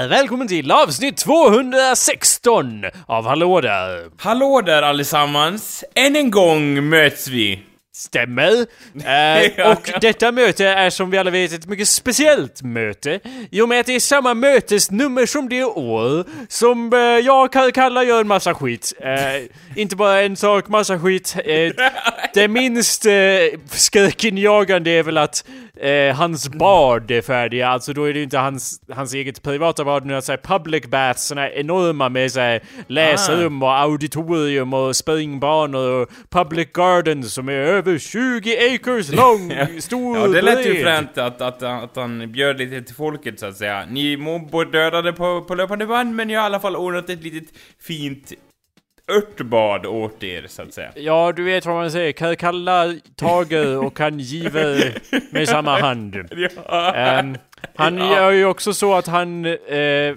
Där! Välkommen till avsnitt 216 av Hallå där! Hallå där allesammans! Än en gång möts vi. Stämmer. Eh, och detta möte är som vi alla vet ett mycket speciellt möte. I och med att det är samma mötesnummer som det år som eh, jag kan kalla gör en massa skit. Eh, inte bara en sak, massa skit. Det minst eh, skräckinjagande är väl att hans bad är färdiga. Alltså då är det inte hans, hans eget privata bad, nu såhär public baths, såna enorma med såhär läsrum och auditorium och springbanor och public gardens som är över 20 acres lång, stor Ja, det lät ju fränt att, att, att han bjöd lite till folket så att säga. Ni må dödade på, på löpande band, men jag har i alla fall ordnat ett litet fint örtbad åt er så att säga. Ja, du vet vad man säger. Kan kalla tager och kan giver med samma hand. Ja. Ehm, han Ja. gör ju också så att han... eh,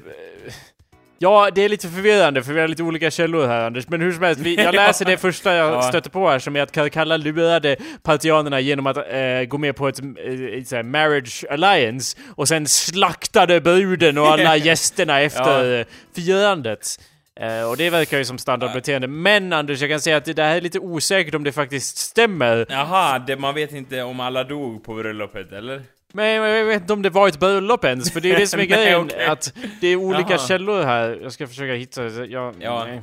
ja, det är lite förvirrande för vi har lite olika källor här Anders. Men hur som helst, vi, jag läser det första jag Ja. stötte på här som är att Kalkalla lurade partianerna genom att eh, gå med på ett, eh, ett här marriage alliance och sen slaktade bruden och alla gästerna efter eh, firandet. Eh, och det verkar ju som standardbeteende. Men Anders, jag kan säga att det här är lite osäkert om det faktiskt stämmer. Jaha, man vet inte om alla dog på bröllopet, eller? Men jag vet inte om det var ett bröllop ens, för det är det som är Nej, grejen. okej. Att det är olika Jaha. källor här. Jag ska försöka hitta... Jag, Ja. nej.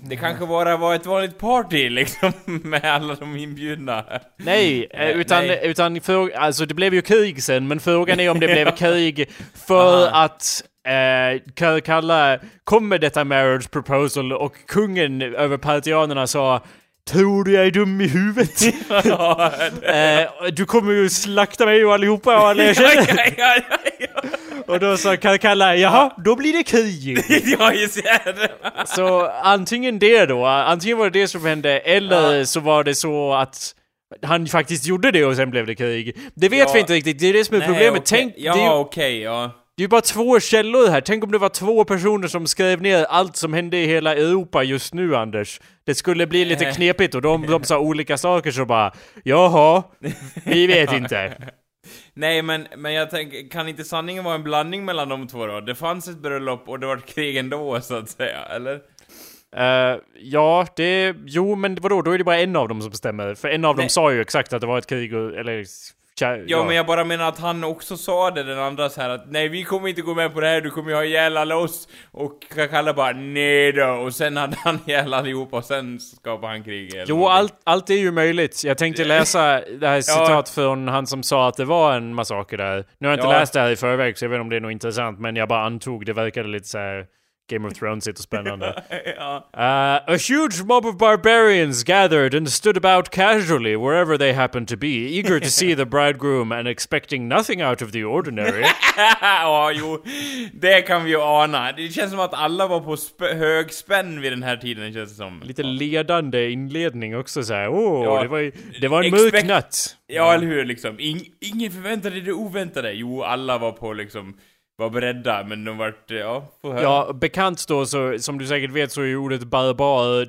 Det kanske bara var ett vanligt party liksom, med alla de inbjudna. Nej, eh, Eh, utan, nej. utan för, alltså det blev ju krig sen, men frågan är om det blev krig för Aha. att eh, Kalla kom med detta marriage proposal och kungen över partianerna sa Tror du jag är dum i huvudet? ja, eh, du kommer ju slakta mig och allihopa och alla jag ja, ja. Och då sa Ka- Kalla, jaha, då blir det krig. Ja, jag ser det. Så antingen det då, antingen var det det som hände, eller så var det så att han faktiskt gjorde det och sen blev det krig. Det vet vi inte riktigt, det är det som är Nej, problemet. okej. Tänk, Ja, okej, ja. Det är ju bara två källor här. Tänk om det var två personer som skrev ner allt som hände i hela Europa just nu, Anders. Det skulle bli lite Eh. knepigt och de, de sa olika saker så bara Jaha, vi vet inte. Nej, men, men jag tänker, kan inte sanningen vara en blandning mellan de två då? Det fanns ett bröllop och det var krig ändå, så att säga, eller? Eh, ja, det... Jo, men vadå? Då är det bara en av dem som bestämmer. För en av dem Nej. sa ju exakt att det var ett krig och, eller... tja- Ja, men jag bara menar att han också sa det, den andra så här att nej vi kommer inte gå med på det här, du kommer ju ha ihjäl alla oss. Och Kakalla bara nej då, och sen hade han ihjäl allihopa och sen skapade han krig eller Jo, någonting. allt, allt är ju möjligt. Jag tänkte läsa det här citat från han som sa att det var en massaker där. Nu har jag inte Ja. läst det här i förväg, så jag vet inte om det är något intressant, men jag bara antog. Det verkade lite så här Game of Thrones och spännande. ja. Uh, a huge mob of barbarians gathered and stood about casually wherever they happened to be, eager to see the bridegroom and expecting nothing out of the ordinary. ja, jo, det kan vi ju ana. Det känns som att alla var på sp- hög spänn vid den här tiden, känns det som. Lite ledande inledning också så här. Åh, Ja. det var, ju- det var en mörk Expect- natt. Ja, eller hur, liksom. In- ingen förväntade det oväntade. Jo, alla var på liksom, var beredda, men de vart, ja, få höra. Ja, bekant då så, som du säkert vet så är ju ordet barbar,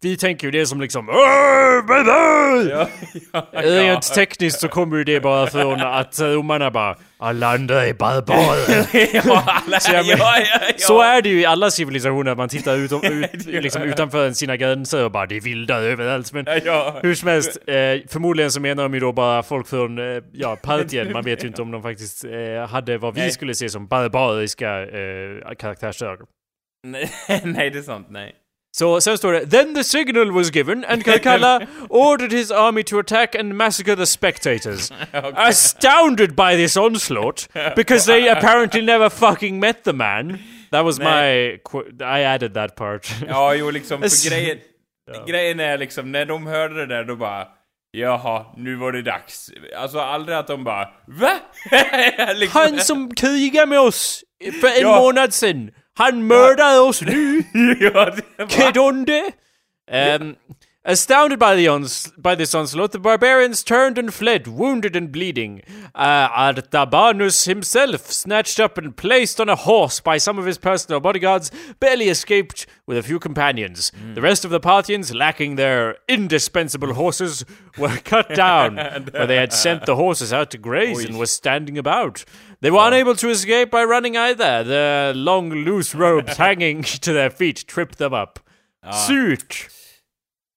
vi tänker ju det som liksom "Åh, barbar!" ja, ja, Rent tekniskt så kommer ju det bara från att romarna bara alla andra är barbarer. ja, alla, Så jag ja, men- ja, ja. Så är det ju i alla civilisationer, man tittar utom, ut, liksom utanför sina gränser och bara det är vilda överallt. Men Ja, ja. hur som helst, eh, förmodligen så menar de ju då bara folk från, eh, ja, Partien. Man vet ju inte om de faktiskt eh, hade vad vi Nej. skulle se som barbariska eh, karaktärsdrag. Nej, nej, det är sant, nej. Så sen står det Then the signal was given and Kalkalla ordered his army to attack and massacre the spectators. Astounded by this onslaught, because they apparently never fucking met the man. That was my... qu- I added that part. Ja, jo, liksom, för grejen, grejen är liksom, när de hörde det där, då bara Jaha, nu var det dags. Alltså aldrig att de bara VA? liksom, Han som krigade med oss för en Ja. månad sedan, han oss nu! ja, det var... Um, Astounded by the ons- by this onslaught, the barbarians turned and fled, wounded and bleeding. Uh, Artabanus himself, snatched up and placed on a horse by some of his personal bodyguards, barely escaped with a few companions. The rest of the Parthians, lacking their indispensable horses, were cut down, where they had sent the horses out to graze and were standing about. They were unable to escape by running either. The long, loose robes hanging to their feet tripped them up. Surt!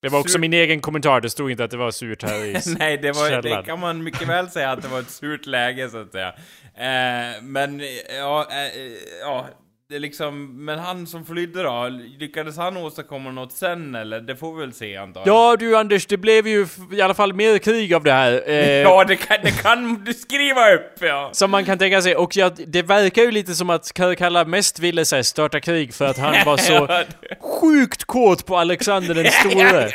Det var också Surt. min egen kommentar, det stod inte att det var surt här i Nej, det, var, det kan man mycket väl säga att det var ett surt läge så att säga. Eh, men, eh, ja, eh, ja, det liksom, men han som flydde då, lyckades han åstadkomma något sen eller? Det får vi väl se antar jag. Ja du Anders, det blev ju i alla fall mer krig av det här. Eh, Ja, det kan, det kan du skriva upp ja! Som man kan tänka sig, och ja, det verkar ju lite som att Karkalla mest ville här, starta krig för att han var så sjukt kåt på Alexander den store.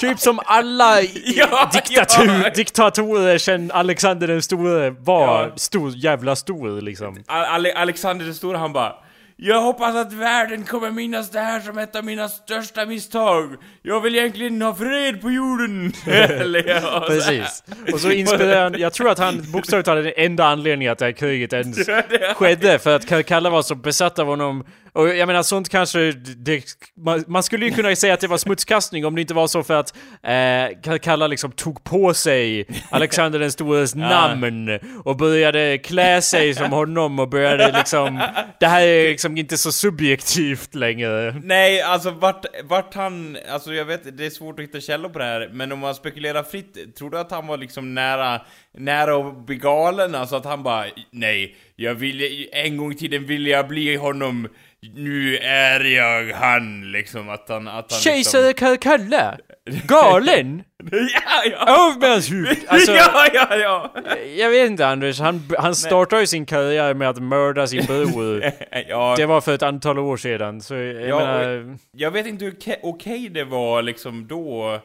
Typ som alla Ja, diktatur, ja. diktatorer sen Alexander den store var stor, jävla stor liksom. Ale Alexander den store han bara jag hoppas att världen kommer minnas det här som ett av mina största misstag. Jag vill egentligen ha fred på jorden. Eller, ja. Precis. Och så inspirerar han, jag tror att han bokstavligt talat är den enda anledningen att det här kriget ens skedde, för att Karkalla var så besatt av honom. Och jag menar sånt kanske, det, man, man skulle ju kunna säga att det var smutskastning om det inte var så för att eh, Karkalla liksom tog på sig Alexander den stores namn och började klä sig som honom och började liksom, det här är liksom inte så subjektivt längre. Nej, alltså vart, vart han, alltså jag vet, det är svårt att hitta källor på det här, men om man spekulerar fritt, tror du att han var liksom nära, nära att bli galen? Alltså att han bara, nej, jag ville, en gång i tiden ville jag bli honom, nu är jag han, liksom att han, att han Kejsare Karkalla? Galen? Liksom, ja, ja! Av med hans huvud! Alltså, ja, ja, ja! Jag vet inte Anders, han, han startade ju sin karriär med att mörda sin bror. ja. Det var för ett antal år sedan, så jag Ja, menar... Jag vet inte hur okej okej det var liksom då.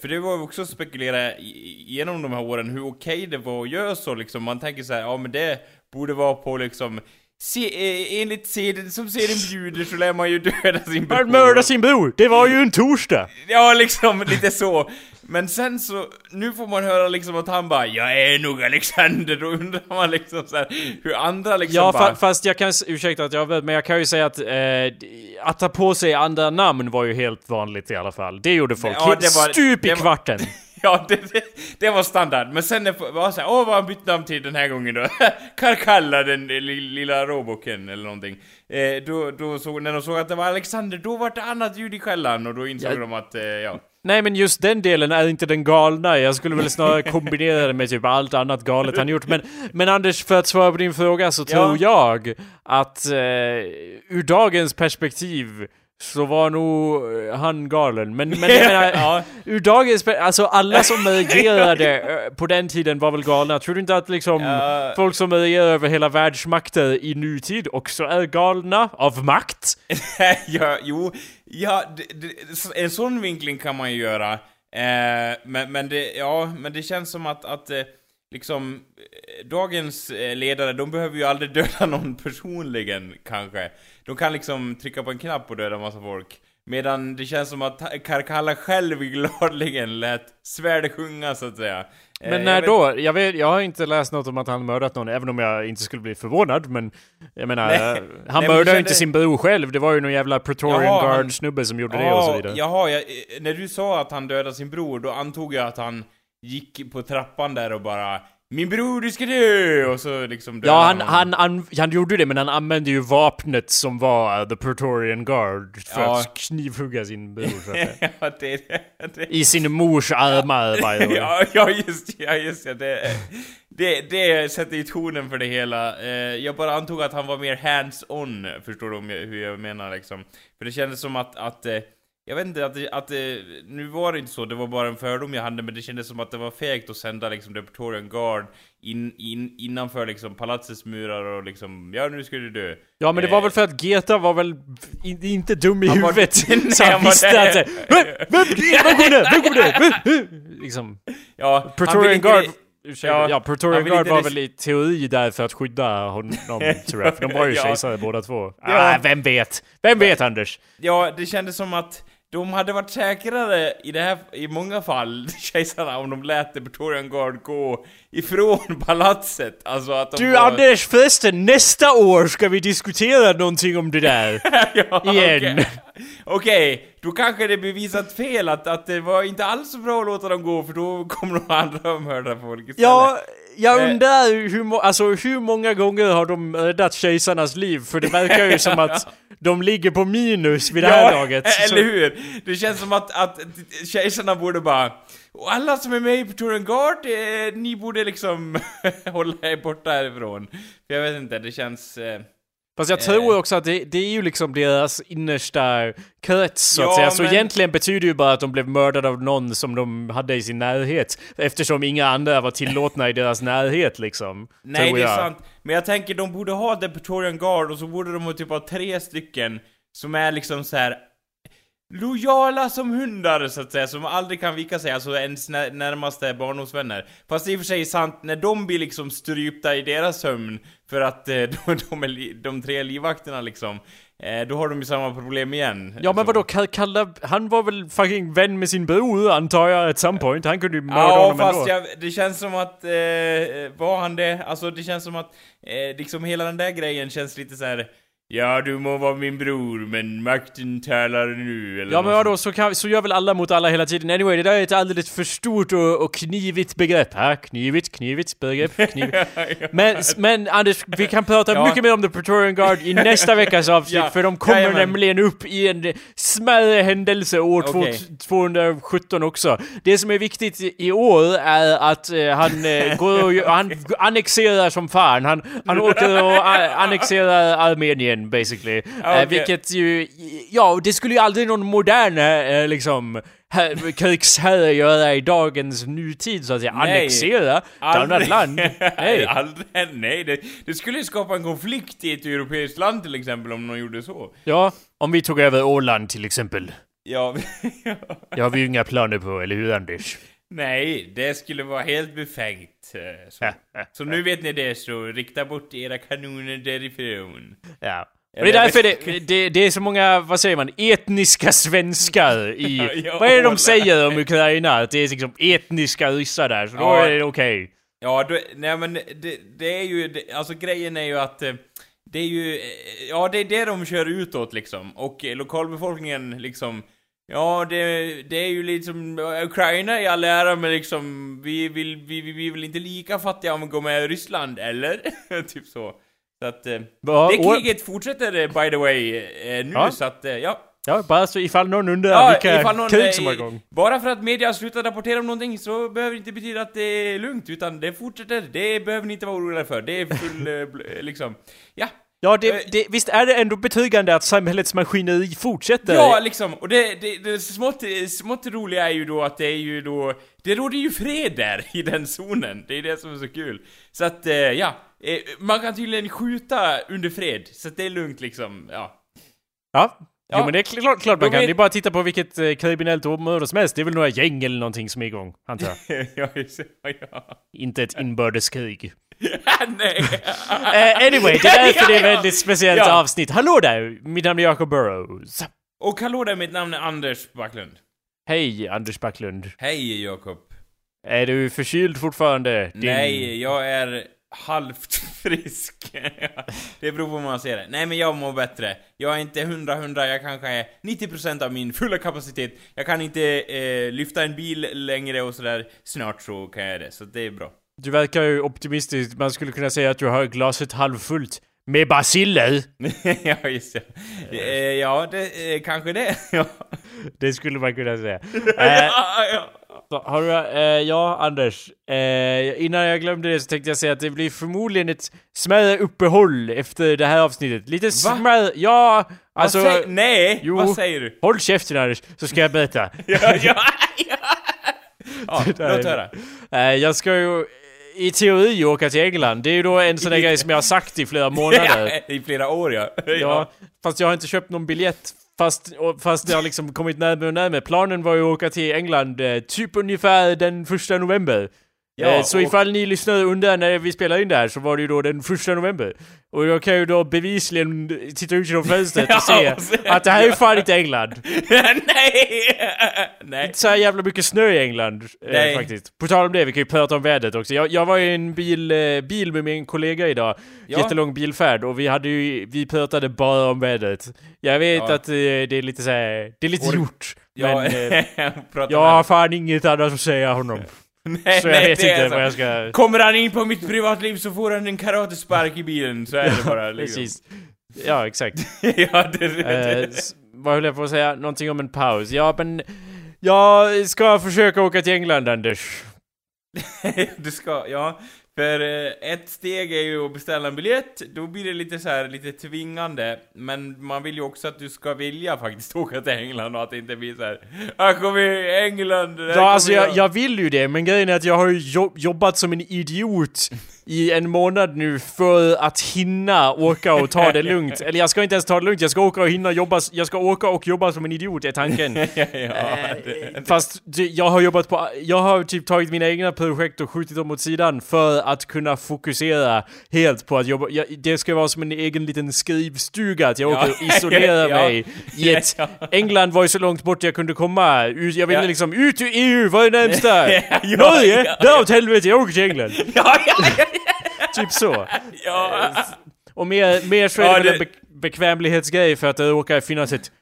För det var ju också att spekulera genom de här åren hur okej det var att göra så liksom. Man tänker så här, ja men det borde vara på liksom Se, eh, enligt seden som seden bjuder så lär man ju döda sin bror. Han mördade sin bror! Det var ju en torsdag! Ja, liksom lite så. Men sen så, nu får man höra liksom att han bara 'Jag är nog Alexander' Då undrar man liksom så här, hur andra liksom Ja, bara... fa fast jag kan... Ursäkta att jag vet, men jag kan ju säga att eh, att ta på sig andra namn var ju helt vanligt i alla fall. Det gjorde folk. Ja, det var- Stup i det var- kvarten! Ja, det, det, det var standard. Men sen det var såhär, åh vad har han bytt namn till den här gången då? Karkalla, den li- lilla roboken eller någonting. Eh, då, då såg, när de såg att det var Alexander, då var det annat ljud i skällan och då insåg Ja. de att, eh, ja. Nej men just den delen är inte den galna, jag skulle väl snarare kombinera det med typ allt annat galet han gjort. Men, men Anders, för att svara på din fråga så Ja. tror jag att eh, ur dagens perspektiv så var nog eh, han galen. Men, men jag menar, Ja. ur dagens alltså alla som reagerade eh, på den tiden var väl galna. Tror du inte att liksom Ja. folk som reagerar över hela världsmakter i nutid också är galna av makt? ja, jo, ja, det, det, en sån vinkling kan man ju göra. Eh, men, men det, ja, men det känns som att, att eh, liksom, dagens ledare, de behöver ju aldrig döda någon personligen, kanske. De kan liksom trycka på en knapp och döda massa folk. Medan det känns som att Karkalla själv gladeligen lät svärdet sjunga, så att säga. Eh, Men jag när vet- då? Jag, vet, jag har inte läst något om att han mördat någon, även om jag inte skulle bli förvånad. Men jag menar, Nej. eh, han Nej, mördade ju inte sin bror själv. Det var ju någon jävla Praetorian Jaha, han- Guard-snubbe som gjorde det och så vidare. Jaha, jag, eh, när du sa att han dödade sin bror, då antog jag att han gick på trappan där och bara Min bror, du ska dö! Och så liksom Ja, han, han, han, han gjorde det, men han använde ju vapnet som var the Praetorian Guard för Ja. att knivhugga sin bror. så att säga. ja, det, det, I sin mors armar, by the way. ja, ja, just ja, just ja, det, det, det sätter ju tonen för det hela. Eh, jag bara antog att han var mer hands-on, förstår du hur jag menar liksom. För det kändes som att, att eh, jag vet inte, att, det- att det- nu var det inte så, det var bara en fördom jag hade, men det kändes som att det var fegt att sända liksom The Praetorian Guard in, in, innanför liksom palatsets murar och liksom, ja nu ska du dö. Ja, men det var Eh, väl för att Geta var väl in, inte dum i Han var- huvudet. Nej, så han han var visste att... Vem, vem, vem kommer det? Vem kommer det? Liksom. Ja, inte- Guard... Ursäkta, Ja, ja, vill Guard var väl i teori där för att skydda honom, tror jag. För de var ju Ja. kejsare båda två. Ja. Ah, vem vet? Vem vet, Anders? Ja, det kändes som att de hade varit säkrare i det här, i många fall, kejsarna, om de lät The Praetorian Guard gå ifrån palatset. Alltså att de Du var... Anders förresten, nästa år ska vi diskutera någonting om det där. ja, Igen. Okej, Okej, då kanske det bevisat fel att, att det var inte alls så bra att låta dem gå för då kommer de andra att mörda folk istället. Ja, jag Eh. undrar hur, må- alltså, hur många gånger har de räddat kejsarnas liv? För det verkar ju som att de ligger på minus vid det här laget. eller hur? Det känns som att, att kejsarna borde bara och alla som är med i Praetorian Guard, eh, ni borde liksom hålla er borta härifrån. För jag vet inte, det känns... Eh, Fast jag tror också att det, det är ju liksom deras innersta krets så att Ja, säga. Så men- egentligen betyder det ju bara att de blev mördade av någon som de hade i sin närhet. Eftersom inga andra var tillåtna i deras närhet liksom. nej, det är jag. sant. Men jag tänker, de borde ha The Praetorian Guard och så borde de ha typ ha tre stycken som är liksom så här lojala som hundar så att säga, som aldrig kan vika sig, alltså ens när- närmaste barndomsvänner. Fast i och för sig sant, när de blir liksom strypta i deras sömn för att eh, de, de, är de tre livvakterna liksom, eh, då har de ju samma problem igen. Ja men Alltså. vadå, Ka- Kalle, han var väl fucking vän med sin bror antar jag at some point. Han kunde ju mörda Ja, honom fast ändå. jag, det känns som att, eh, var han det? Alltså det känns som att, eh, liksom hela den där grejen känns lite så här. Ja, du må vara min bror, men makten talar nu, eller Ja men vadå, så, kan, så gör väl alla mot alla hela tiden. Anyway, det där är ett alldeles för stort och, och knivigt begrepp. Ha? Knivigt, knivigt begrepp, knivigt. Men, men Anders, vi kan prata Ja. mycket mer om The Praetorian Guard i nästa veckas avsnitt, Ja, för de kommer jajamän. nämligen upp i en smärre händelse år Okej. 217 också. Det som är viktigt i, år är att eh, han eh, går och han annexerar som fan. Han, han åker och annexerar Armenien basically. Ja, Eh, okej. vilket ju, ja det skulle ju aldrig någon modern eh, liksom här- krigsherre göra i dagens nutid så att säga. Nej. Annexera ett annat land. Nej. Aldrig, nej, det, det skulle skapa en konflikt i ett europeiskt land till exempel om någon gjorde så. Ja, om vi tog över Åland till exempel. Ja, Det har vi ju inga planer på, eller hur Anders? Nej, det skulle vara helt befängt. eh, Så, så nu vet ni det, så rikta bort era kanoner därifrån. Ja. Och det är därför det, det, det är så många, vad säger man, etniska svenskar i... Ja, vad är det de säger om Ukraina? Att det är liksom etniska ryssar där, så då Ja. är det okej. Ja, då, nej men det, det är ju, det, alltså grejen är ju att eh, det är ju, eh, ja det är det de kör utåt liksom. Och lokalbefolkningen liksom, ja det, det är ju liksom, eh, Ukraina i all ära men liksom, vi vill, vi, vi, vi är väl inte lika fattiga om vi går med i Ryssland, eller? typ så. Så att, eh, Ja, det och- kriget fortsätter eh, by the way eh, nu Ja. så att, eh, ja. Ja, bara så ifall någon undrar Ja, vilka någon, krig eh, som är igång. Bara för att media slutar rapportera om någonting så behöver det inte betyda att det är lugnt, utan det fortsätter. Det behöver ni inte vara oroliga för. Det är full, eh, liksom... Ja. Ja, Eh, det, det, visst är det ändå betryggande att samhällets maskineri fortsätter? Ja, liksom. Och det, det, det smått, smått roliga är ju då att det är ju då... Det råder ju fred där, i den zonen. Det är det som är så kul. Så att, eh, ja. Eh, Man kan tydligen skjuta under fred, så att det är lugnt liksom, ja. Ja. Ja. Jo men det är klart, klart man kan. vet- Det är bara att titta på vilket eh, kriminellt område som helst. Det är väl några gäng eller någonting som är igång, antar jag. ja, just det. Ja. Inte ett inbördeskrig. Nej. Eh, anyway, det är därför det är ja. väldigt speciellt Ja. avsnitt. Hallå där! Mitt namn är Jacob Burrows. Och hallå där, mitt namn är Anders Backlund. Hej, Anders Backlund. Hej Jakob. Är du förkyld fortfarande? Din- Nej, jag är halvt frisk. det beror på hur man ser det. Nej, men jag mår bättre. Jag är inte 100-100, jag kanske är 90% av min fulla kapacitet. Jag kan inte eh, lyfta en bil längre och sådär. Snart så kan jag det, så det är bra. Du verkar ju optimistisk. Man skulle kunna säga att du har glaset halvfullt. Med basiller! ja, just det. Eh, ja, det, eh, kanske det. Det skulle man kunna säga. Eh, så har du, eh, ja, Anders. Eh, innan jag glömde det så tänkte jag säga att det blir förmodligen ett smärre uppehåll efter det här avsnittet. Lite smärre... Ja, alltså... Vad säger, nej, jo. vad säger du? Håll käften Anders, så ska jag berätta. ja, ja, ja. ja låt höra. Eh, jag ska ju i teori åka till England. Det är ju då en sån där grej som jag har sagt i flera månader. I flera år, ja. Ja, fast jag har inte köpt någon biljett. Fast, fast det har liksom kommit närmare och närmare. Planen var ju att åka till England eh, typ ungefär den första november. Ja, Eh, så och- ifall ni lyssnade under när vi spelade in det här så var det ju då den första november. Och jag kan ju då bevisligen titta ut genom fönstret och se att det här är fan inte England. Nej! Nej. Inte så här jävla mycket snö i England eh, faktiskt. På tal om det, vi kan ju prata om vädret också. Jag, jag var i en bil, eh, bil med min kollega idag. Ja. Jättelång bilfärd och vi hade ju, vi pratade bara om vädret. Jag vet Ja. att eh, det är lite så här, det är lite Or- gjort. Ja, Men eh, jag har fan inget annat att säga honom. nej, Så jag nej, vet inte så. vad jag ska... Kommer han in på mitt privatliv så får han en karatespark i bilen, så är det bara liksom. Precis. Ja, exakt. ja, det, Eh, det, s- vad höll jag på att säga? Någonting om en paus. Ja, men... Jag ska försöka åka till England, Anders. du ska, ja. För eh, ett steg är ju att beställa en biljett, då blir det lite så här lite tvingande. Men man vill ju också att du ska vilja faktiskt åka till England och att det inte blir så här. Här kommer England! här Ja, alltså jag, jag vill ju det, men grejen är att jag har ju jo- jobbat som en idiot i en månad nu för att hinna åka och ta det lugnt. Eller jag ska inte ens ta det lugnt, jag ska åka och hinna jobba, jag ska åka och jobba som en idiot är tanken. ja, det, Fast jag har jobbat på, jag har typ tagit mina egna projekt och skjutit dem åt sidan för att kunna fokusera helt på att jobba. Jag, det ska vara som en egen liten skrivstuga, att jag Ja, åker och isolerar ja. mig i ett... England var ju så långt bort jag kunde komma. Ut- Jag ville liksom ut ur EU, vad är närmsta? Norge? ja, Dra åt helvete, jag åker till England. Typ så. ja. Och mer, mer så är Ja, det väl en be- bekvämlighetsgrej för att det råkar finnas ett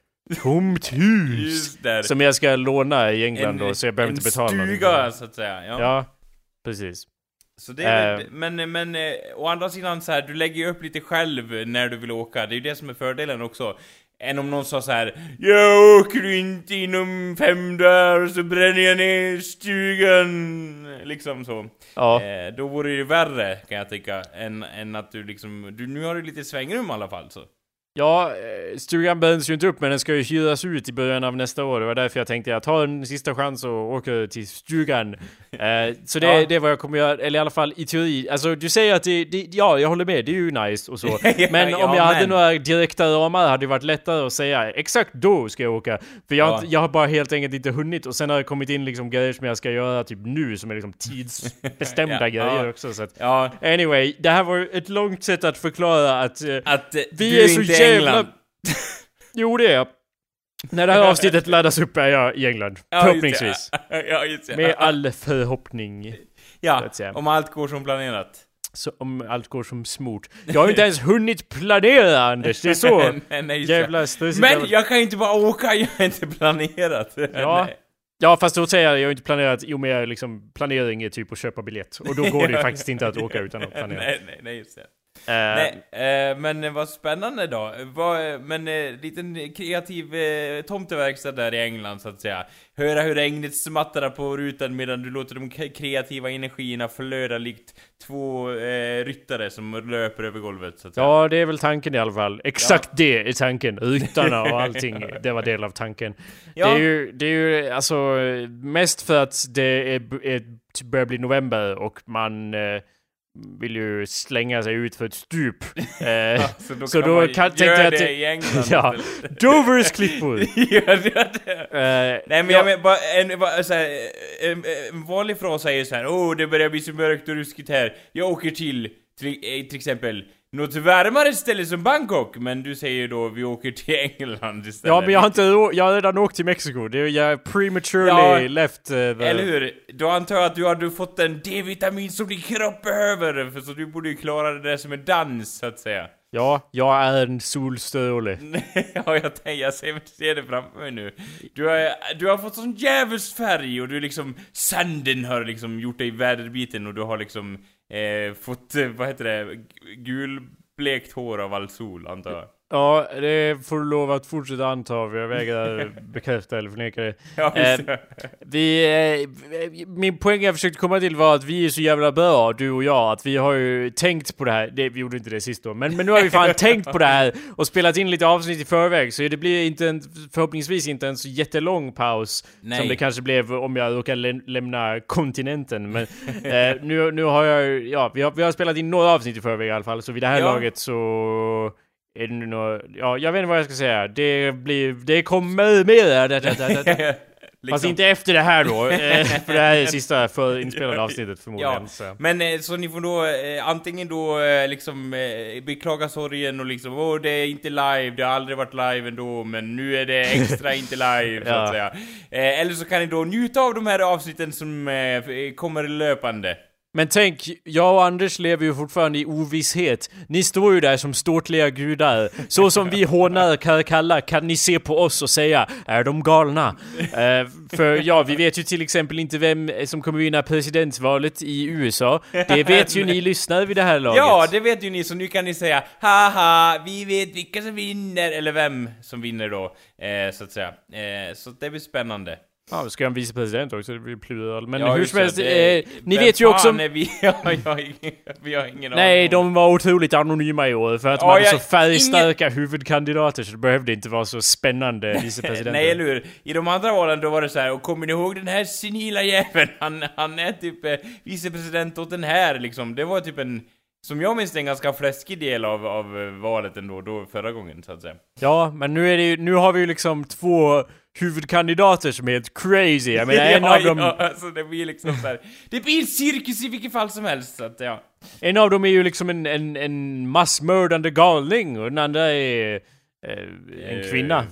tomt hus. Som jag ska låna i England då, så jag behöver en inte betala någonting. stuga, så att säga. Ja. Ja, precis. Så det är Eh. men, men eh, å andra sidan så här, du lägger ju upp lite själv när du vill åka. Det är ju det som är fördelen också. Än om någon sa så här Jag åker inte inom fem dagar så bränner jag ner stugan. Liksom så. Ja. Eh, då vore det ju värre kan jag tycka. Än, än att du liksom, du, nu har du lite svängrum i alla fall så. Ja, eh, stugan bränns ju inte upp men den ska ju hyras ut i början av nästa år. Det var därför jag tänkte jag tar en sista chans och åker till stugan. Eh, så det, Ja. det är vad jag kommer göra, eller i alla fall i teori. Alltså du säger att det, det ja jag håller med, det är ju nice och så. Men ja, om jag hade men- några direkta ramar hade det varit lättare att säga exakt då ska jag åka. För jag, har Ja. inte- jag har bara helt enkelt inte hunnit och sen har det kommit in liksom grejer som jag ska göra typ nu som är liksom tidsbestämda grejer också. Så att, Ja, anyway, det här var ett långt sätt att förklara att eh, att eh, vi är så jävla... England. Jo, det är jag. När det här avsnittet laddas upp är jag i England. Ja, Förhoppningsvis. Ja, det. Med all förhoppning. Ja, om allt går som planerat. Så om allt går som smort. Jag har inte ens hunnit planera Anders, det är så. nej, nej. Jävla stressigt. Men jag kan ju inte bara åka, jag har inte planerat. Ja. Nej. Ja, fast då säger jag, jag har inte planerat, jo men liksom planering är typ att köpa biljett. Och då går det ju Ja. faktiskt inte att åka utan att planera. nej, nej, nej, just det. Nej, eh, men eh, vad spännande då. Vad, men eh, liten kreativ eh, tomteverkstad där i England så att säga. Höra hur regnet smattrar på rutan medan du låter de kreativa energierna flöda likt två eh, ryttare som löper över golvet så att säga. Ja, det är väl tanken i alla fall. Exakt det är tanken. Ryttarna och allting, det var del av tanken. Ja. Det är ju, det är ju alltså mest för att det är, är, börjar bli november och man eh, vill ju slänga sig ut för ett stup. Eh, så då, så kan då kan- tänkte göra jag att det i England Ja. Dovers klippor! Gör det? Eh, Nej men jag menar bara, en, bara så här, en, en vanlig fras säger så här: Åh, det börjar bli så mörkt och ruskigt här. Jag åker till, till, eh, till exempel, något varmare ställe som Bangkok. Men du säger då, vi åker till England istället. ja, men jag har inte jag har redan åkt till Mexiko. Det är, jag prematurely Ja, left uh, the... Eller hur? Då antar jag att du hade fått en D-vitamin som din kropp behöver. För så du borde ju klara det där som en dans, så att säga. Ja, jag är en solstråle. ja, jag tänker, jag ser, ser det framför mig nu. Du har, du har fått sån djävulsfärg och du liksom, sanden har liksom gjort dig väderbiten och du har liksom eh, fått, vad heter det, gulblekt hår av all sol, antar jag. Ja, det får du lov att fortsätta anta. Jag vägrar bekräfta eller förneka det. Ja, det. Vi, eh, min poäng jag försökte komma till var att vi är så jävla bra, du och jag, att vi har ju tänkt på det här. Det, vi gjorde inte det sist då, men, men nu har vi fan tänkt på det här och spelat in lite avsnitt i förväg. Så det blir inte en, förhoppningsvis inte en så jättelång paus Nej. som det kanske blev om jag råkar lä- lämna kontinenten. Men eh, nu, nu har jag, ja, vi har, vi har spelat in några avsnitt i förväg i alla fall, så vid det här Ja. laget så är det nu nå- ja, jag vet inte vad jag ska säga. Det blir, det kommer mer. Det, det, det. Liksom. Fast inte efter det här då, eh, för det här är sista för inspelade avsnittet förmodligen. Ja, Så. men eh, så ni får då eh, antingen då eh, liksom eh, beklaga sorgen och liksom åh det är inte live, det har aldrig varit live ändå men nu är det extra inte live så Ja. att säga. Eller så kan ni då njuta av de här avsnitten som kommer löpande. Men tänk, jag och Anders lever ju fortfarande i ovisshet. Ni står ju där som ståtliga gudar. Så som vi hånar Karkalla kan ni se på oss och säga Är de galna? uh, för ja, vi vet ju till exempel inte vem som kommer vinna presidentvalet i USA. Det vet ju ni lyssnare vid det här laget. Ja, det vet ju ni så nu kan ni säga haha, vi vet vilka som vinner, eller vem som vinner då, eh, så att säga. Eh, så det blir spännande. Ja, ska jag en vicepresident också? Det blir plural. Men Ja, hur just som helst, eh, ni vem vet ju också... Är vi? Ja, jag, ingen- vi har ingen Nej, de var otroligt anonyma i år för att Ja, man hade så färgstarka huvudkandidater så det behövde inte vara så spännande vicepresidenter. Nej, eller hur? I de andra valen då var det så här, och kommer ni ihåg den här senila jäveln? Han, han är typ eh, vicepresident åt den här liksom. Det var typ en, som jag minns det, en ganska fläskig del av, av eh, valet ändå, då förra gången så att säga. Ja, men nu är det ju, nu har vi ju liksom två huvudkandidater som är helt crazy. Jag menar en ja, av dem, Ja, alltså det blir liksom så här. Det blir en cirkus i vilket fall som helst, så att ja. en av dem är ju liksom en, en, en massmördande galning och den andra är eh, en kvinna.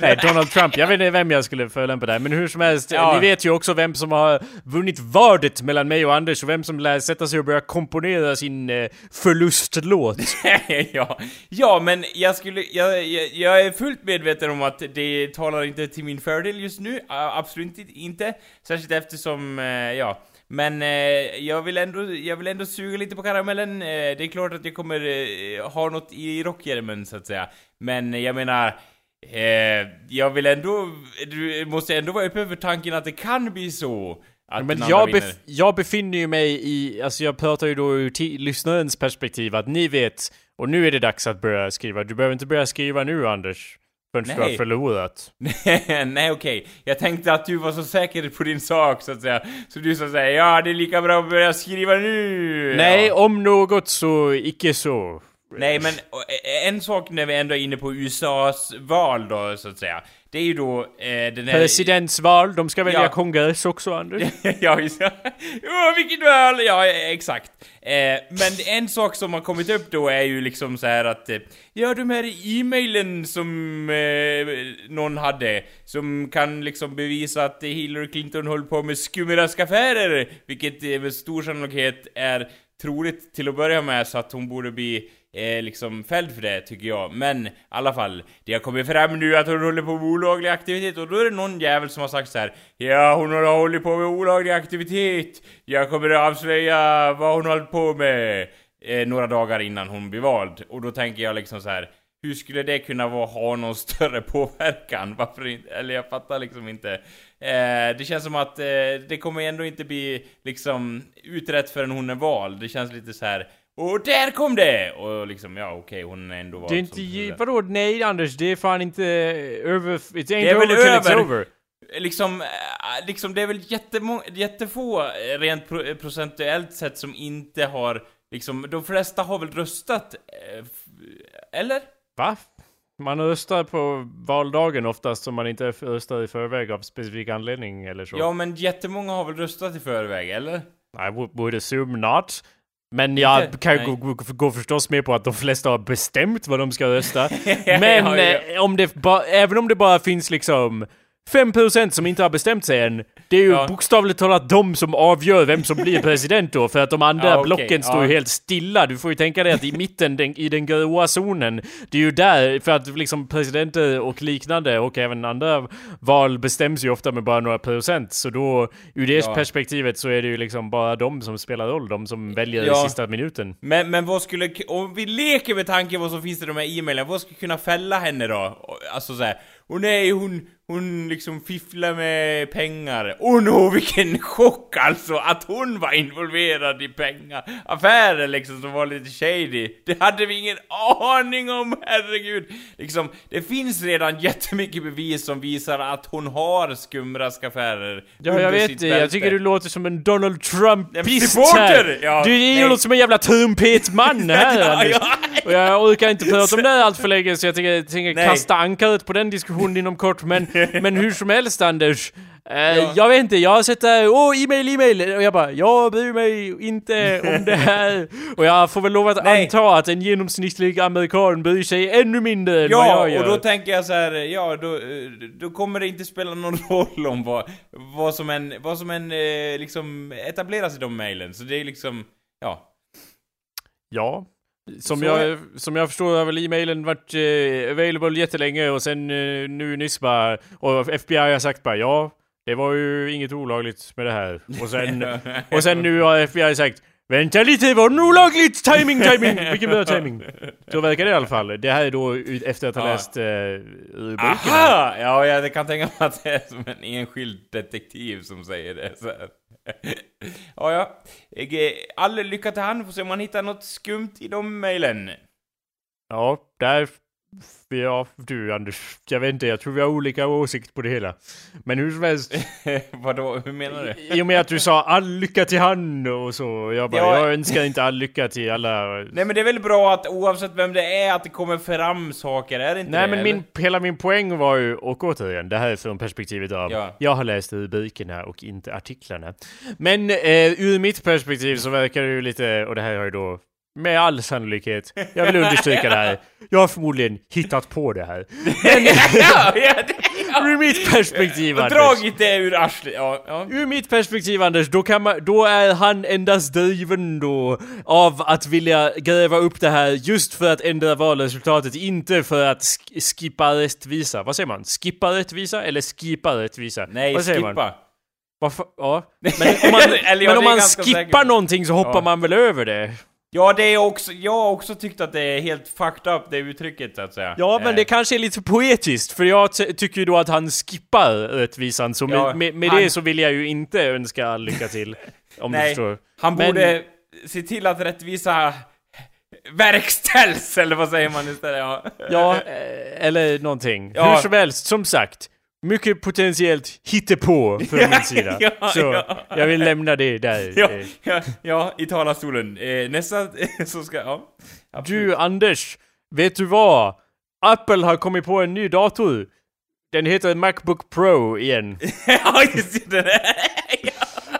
Nej, Donald Trump. Jag vet inte vem jag skulle förolämpa där, men hur som helst. Ja. Ni vet ju också vem som har vunnit vadet mellan mig och Anders och vem som lär sätta sig och börja komponera sin eh, förlustlåt. ja. ja, men jag skulle, jag, jag, jag är fullt medveten om att det talar inte till min fördel just nu, absolut inte. Särskilt eftersom, eh, ja. Men eh, jag, vill ändå, jag vill ändå suga lite på karamellen. Eh, det är klart att jag kommer eh, ha något i rockhjälmen så att säga. Men jag menar, eh, jag vill ändå, du måste ändå vara öppen för tanken att det kan bli så. Att Men jag, vinner. bef- jag befinner ju mig i, alltså jag pratar ju då ur lyssnarens perspektiv att ni vet, och nu är det dags att börja skriva. Du behöver inte börja skriva nu Anders. Förrän du har förlorat. Nej okej, jag tänkte att du var så säker på din sak så att säga. Så du sa säga ja det är lika bra att börja skriva nu. Nej, ja. om något så icke så. Nej men och, eh, en sak när vi ändå är inne på USAs val då så att säga. Det är ju då eh, den här... Presidentsval, de ska välja Ja. kongress också Anders. ja, just det. Åh, vilket val! Ja, exakt. Eh, men en sak som har kommit upp då är ju liksom så här att... Eh, ja, de här e-mailen som eh, någon hade, som kan liksom bevisa att Hillary Clinton höll på med skumraskaffärer, vilket eh, med stor sannolikhet är troligt till att börja med, så att hon borde bli eh, liksom fälld för det, tycker jag. Men i alla fall, det har kommit fram nu att hon håller på med olaglig aktivitet och då är det någon jävel som har sagt så här. Ja, hon har hållit på med olaglig aktivitet. Jag kommer att avslöja vad hon har hållit på med. Eh, några dagar innan hon blir vald. Och då tänker jag liksom så här. Hur skulle det kunna vara, ha någon större påverkan? Varför inte? Eller jag fattar liksom inte. Eh, det känns som att eh, det kommer ändå inte bli liksom utrett förrän hon är vald. Det känns lite så här. Och där kom det! Och liksom, ja okej, hon är ändå vald Det är inte, vadå nej Anders, det är fan inte över, it ain't Det är over väl till it's över. over. Liksom, äh, liksom det är väl jättemo- jättefå eh, rent pro- procentuellt sett som inte har, liksom, de flesta har väl röstat, eh, eller? Va? Man röstar på valdagen oftast som man inte röstar i förväg av specifik anledning eller så. Ja men jättemånga har väl röstat i förväg, eller? I would assume not. Men jag Inte? kan Nej. gå, gå, förstås med på att de flesta har bestämt vad de ska rösta. Ja, Men ja. eh, om det ba, även om det bara finns liksom 5% som inte har bestämt sig än. Det är ju Ja. bokstavligt talat de som avgör vem som blir president då. För att de andra Ja, okej, blocken står ju ja. helt stilla. Du får ju tänka dig att i mitten, den, i den gråa zonen, det är ju där, för att liksom presidenter och liknande och även andra val bestäms ju ofta med bara några procent. Så då, ur det Ja. perspektivet så är det ju liksom bara de som spelar roll, de som väljer i Ja. sista minuten. Men, men vad skulle, om vi leker med tanken vad som finns i de här e-mailen, vad skulle kunna fälla henne då? Alltså såhär, åh nej hon, hon liksom fifflar med pengar. Åh no, vilken chock alltså! Att hon var involverad i pengaaffärer liksom som var lite shady. Det hade vi ingen aning om, herregud! Liksom, det finns redan jättemycket bevis som visar att hon har skumraskaffärer Ja, jag vet det. Jag tycker du låter som en Donald Trump-pist här. Ja, du låter som en jävla trumpetman här, Ja, ja. Och jag orkar inte prata om det allt för länge, så jag tänker, kasta ankaret på den diskussionen inom kort. Men Men hur som helst Anders, eh, Ja. jag vet inte, jag har sett där, åh e-mail, e-mail, och jag bara, jag bryr mig inte om det här. Och jag får väl lov att Nej. anta att en genomsnittlig amerikan bryr sig ännu mindre än vad Ja, jag gör. och då tänker jag så här, ja då, eh, då kommer det inte spela någon roll om vad, vad som än, vad som än eh, liksom etableras i de mejlen. Så det är liksom, ja. Ja. Som Så jag, som jag förstår har väl e-mailen varit eh, available jättelänge och sen eh, nu nyss bara, och FBI har sagt bara ja, det var ju inget olagligt med det här. Och sen, och sen nu har FBI sagt Vänta lite, var det olagligt? Timing, timing! Vilken bra timing! Så verkar det i alla fall. Det här är då efter att ha läst eh, rubrikerna. Aha! Ja, jag kan tänka mig att det är som en enskild detektiv som säger det så här. Ja, ja. All lycka till han, får se om han hittar något skumt i de mejlen. Ja, där... Ja, du Anders. Jag vet inte, jag tror vi har olika åsikt på det hela. Men hur som helst. Vadå, hur menar du? I och med att du sa all lycka till han och så. Jag bara, Ja. jag önskar inte all lycka till alla. Nej men det är väl bra att oavsett vem det är, att det kommer fram saker, är det inte Nej det, men eller? min, hela min poäng var ju, och återigen, det här är från perspektivet av, Ja. jag har läst rubrikerna och inte artiklarna. Men eh, ur mitt perspektiv så verkar det ju lite, och det här har ju då med all sannolikhet, jag vill understryka det här, jag har förmodligen hittat på det här. Men ja, ja, ja. ur mitt perspektiv Anders, dragit det ur arslet, ja, ja. Ur mitt perspektiv Anders, då, kan man, då är han endast driven då av att vilja gräva upp det här just för att ändra valresultatet, inte för att sk- skippa rättvisa. Vad säger man? Skippa rättvisa eller skippa rättvisa? Nej, Vad säger Man? skippa. Varför? Ja. Men om man, men om man skippar säkert. någonting så hoppar Ja. man väl över det? Ja, det är också, jag har också tyckt att det är helt fucked up, det uttrycket så att säga. Ja, men Eh, det kanske är lite poetiskt, för jag ty- tycker ju då att han skippar rättvisan, så med, Ja, med, med han- det så vill jag ju inte önska lycka till. Om du Nej, förstår. han Men- borde se till att rättvisa verkställs, eller vad säger man istället? Ja, Ja, eh, eller någonting. Ja. Hur som helst, som sagt. Mycket potentiellt hittepå från min sida. Ja, så ja. jag vill lämna det där. ja, Eh, ja, ja, i talarstolen. Eh, nästa, så ska, ja. Du Anders, vet du vad? Apple har kommit på en ny dator. Den heter Macbook Pro igen. ja, just det.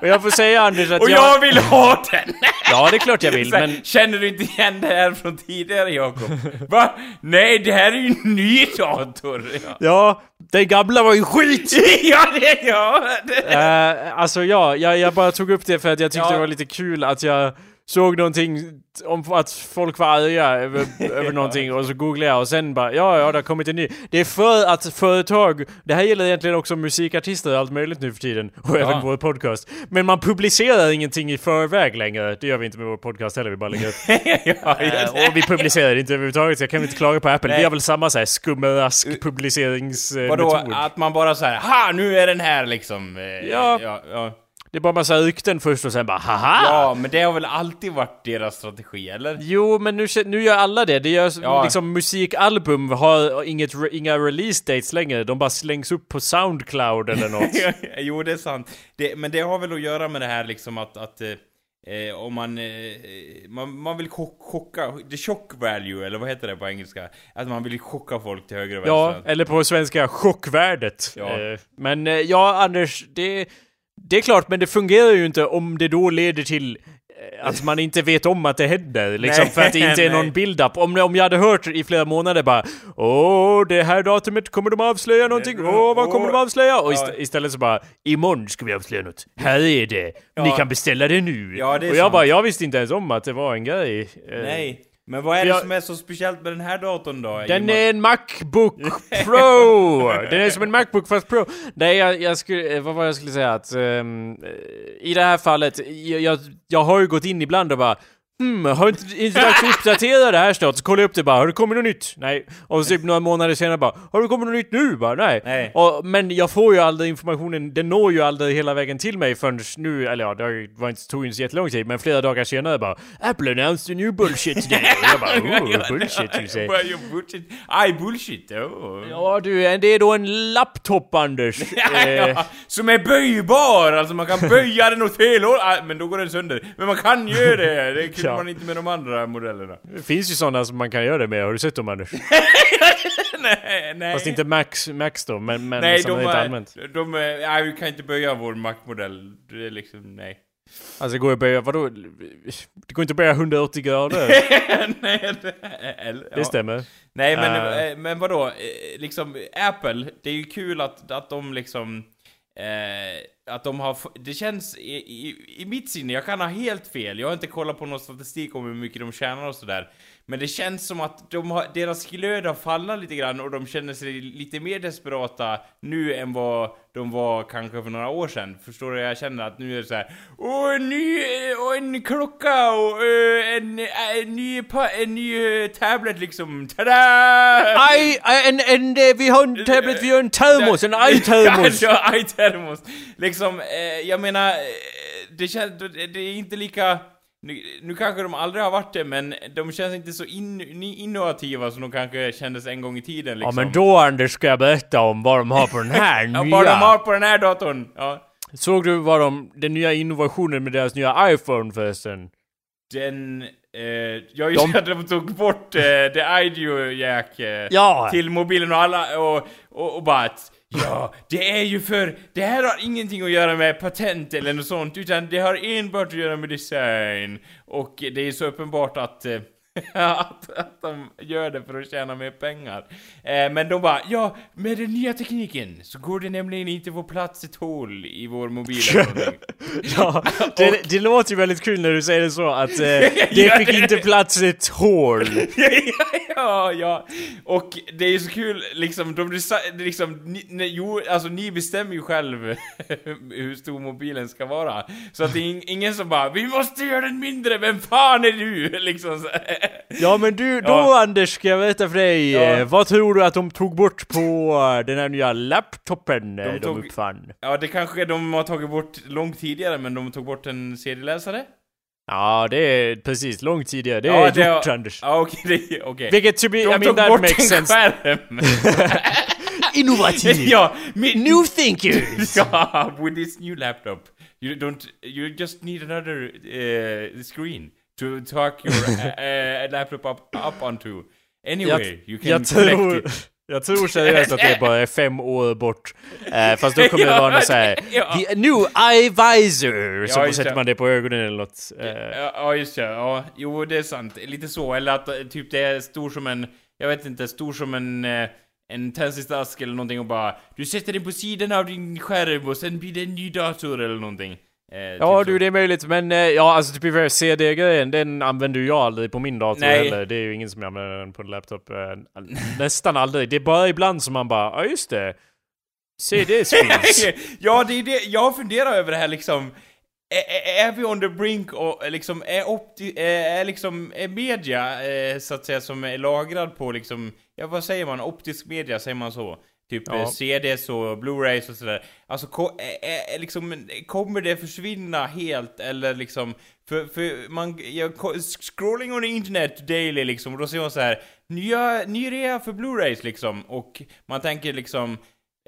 Och jag får säga Anders att Och jag vill ha den! Ja, det är klart jag vill, här, men... Känner du inte igen det här från tidigare Jakob? Va? Nej, det här är ju en ny dator! Ja, Ja, den gamla var ju skit! ja det... Ja, det. Uh, alltså ja, jag, jag bara tog upp det för att jag tyckte Ja. det var lite kul att jag såg någonting om att folk var arga över, över någonting och så googlade jag och sen bara ja, ja, det har kommit en ny. Det är för att företag, det här gäller egentligen också musikartister och allt möjligt nu för tiden och även vår podcast. Men man publicerar ingenting i förväg längre. Det gör vi inte med vår podcast heller, vi bara lägger upp. ja, Eh, och vi publicerar inte överhuvudtaget, så jag kan inte klaga på Apple. Nej. Vi har väl samma såhär skumrask publiceringsmetod. Vadå, att man bara såhär, ha nu är den här liksom. Eh, Ja. ja, ja. Det är bara massa rykten först och sen bara haha! Ja, men det har väl alltid varit deras strategi, eller? Jo, men nu, nu gör alla det. Det görs Ja. liksom musikalbum har inget, inga release dates längre. De bara slängs upp på Soundcloud eller något. jo, det är sant. Det, men det har väl att göra med det här liksom att, att eh, eh, om man, eh, man, man vill chock, chocka, the shock value, eller vad heter det på engelska? Att man vill chocka folk till höger och ja, vänster. eller på svenska chockvärdet. Ja. Eh, men eh, ja, Anders, det, det är klart, men det fungerar ju inte om det då leder till eh, att man inte vet om att det händer, liksom Nej, för att det inte är någon build-up. Om, om jag hade hört i flera månader bara Åh, det här datumet kommer de avslöja någonting, åh, vad kommer de avslöja? Och ist istället så bara Imorgon ska vi avslöja något, här är det, ni Ja. kan beställa det nu. Ja, det och jag sant. bara, jag visste inte ens om att det var en grej. Eh, Nej. Men vad är det Jag- som är så speciellt med den här datorn då? Den är en Macbook Pro! Den är som en Macbook fast Pro. Nej, jag, jag skulle, eh, vad var jag skulle säga att eh, i det här fallet, jag, jag, jag har ju gått in ibland och bara Hmm, har inte, inte dags att uppdatera det här snart? Så kollar jag upp det bara, har det kommit något nytt? Nej. Och så typ några månader senare bara, har det kommit något nytt nu? Bara, nej. Nej. Och, men jag får ju aldrig informationen, den når ju aldrig hela vägen till mig förrän nu, eller ja, det var inte, tog ju inte så jättelång tid, men flera dagar senare bara Apple announced a new bullshit today. Och jag bara, oh, bullshit you say. Bullshit. Aj, bullshit. Oh. Ja du, det är då en laptop Anders. Eh, Ja, som är böjbar, alltså man kan böja den åt fel håll, men då går den sönder. Men man kan göra det, det. Gjorde man inte med de andra modellerna? Det finns ju sådana som man kan göra det med, har du sett dem Anders? nej, nej. Fast inte Max, Max då, men, men Nej, som de är inte allmänt. de är, nej, vi kan inte böja vår Mac-modell. Det är liksom, nej. Alltså det går ju att böja, vadå? Det går inte att böja 180 grader. nej, det, eller, Det ja. stämmer. Nej men, eh, men vadå, Eh, liksom Apple, det är ju kul att, att de liksom eh, att de har, det känns i, i, i mitt sinne, jag kan ha helt fel, jag har inte kollat på någon statistik om hur mycket de tjänar och sådär. Men det känns som att de har, deras glöd har fallit lite grann och de känner sig lite mer desperata nu än vad de var kanske för några år sedan Förstår du? Jag känner att nu är det så här. Åh, en ny, och en klocka och en, en ny, en ny tablet liksom, tada! Aj, en, en, eh, vi har en tablet, vi har en termos, en aj-termos! ja, aj-termos. Liksom, eh, jag menar, eh, det känns, det är inte lika... Nu, nu kanske de aldrig har varit det, men de känns inte så in, innovativa som de kanske kändes en gång i tiden Ja liksom. men då Anders ska jag berätta om vad de har på den här Ja, nya. vad de har på den här datorn. Ja. Såg du vad de, den nya innovationen med deras nya iPhone förresten? Den... Eh, jag just De- att de tog bort eh, the audio jack eh, Ja! till mobilen och alla och, och, och bara att, Ja, det är ju för... Det här har ingenting att göra med patent eller något sånt, utan det har enbart att göra med design. Och det är så uppenbart att... Eh, att, att de gör det för att tjäna mer pengar. Eh, men de bara, ja, med den nya tekniken så går det nämligen inte få plats ett hål i vår mobil. Ja, det, det låter ju väldigt kul när du säger det så att eh, det Ja, fick det- inte plats ett hål. ja, ja. Och det är så kul, liksom, de liksom, ni, nej, jo, alltså ni bestämmer ju själv hur stor mobilen ska vara. Så att det är ing- ingen som bara 'Vi måste göra den mindre, vem fan är du?' liksom så. Ja men du, då Ja. Anders ska jag berätta för dig. Ja. eh, Vad tror du att de tog bort på eh, den här nya laptopen de, de tog- uppfann? Ja, det kanske de har tagit bort långt tidigare, men de tog bort en CD-läsare? Ja, det är precis långt tidigare. Det ja, är gjort har- Anders. Ja, okej, det- okej. Vilket to be, I De mean tog that bort makes en sense. skärm! Innovativ! ja, min, New thinkers! Ja, with this new laptop, you don't, you just need another uh, screen to talk your uh, laptop up, up onto. Anyway, you can jag tror, it. jag tror seriöst att det bara är fem år bort. Eh, fast då kommer det vara något såhär, Ja. the new eye visor, så just sätter man det på ögonen eller något. Eh, Ja, ja, just det. Ja, jo, det är sant. Lite så. Eller att eh, typ det är stor som en, jag vet inte, stor som en, en tändsticksask eller någonting och bara Du sätter den på sidan av din skärm och sen blir det en ny dator eller någonting. Eh, Ja typ du, så. det är möjligt, men eh, ja alltså typ CD-grejen, den använder jag aldrig på min dator Nej. heller. Det är ju ingen som använder den på en laptop. eh, nästan aldrig. Det är bara ibland som man bara, ja just det. CD speeds. ja, det är det. Jag funderar över det här liksom. Är, är- vi on the brink och eh, liksom är, opti- är, är liksom är media eh, så att säga som är lagrad på liksom ja vad säger man optisk media säger man så typ Ja. CDs och Blu-rays och sådär alltså ko- är liksom kommer det försvinna helt eller liksom för, för man jag, scrolling on the internet daily liksom och då ser man så här nya ny rea för Blu-rays liksom och man tänker liksom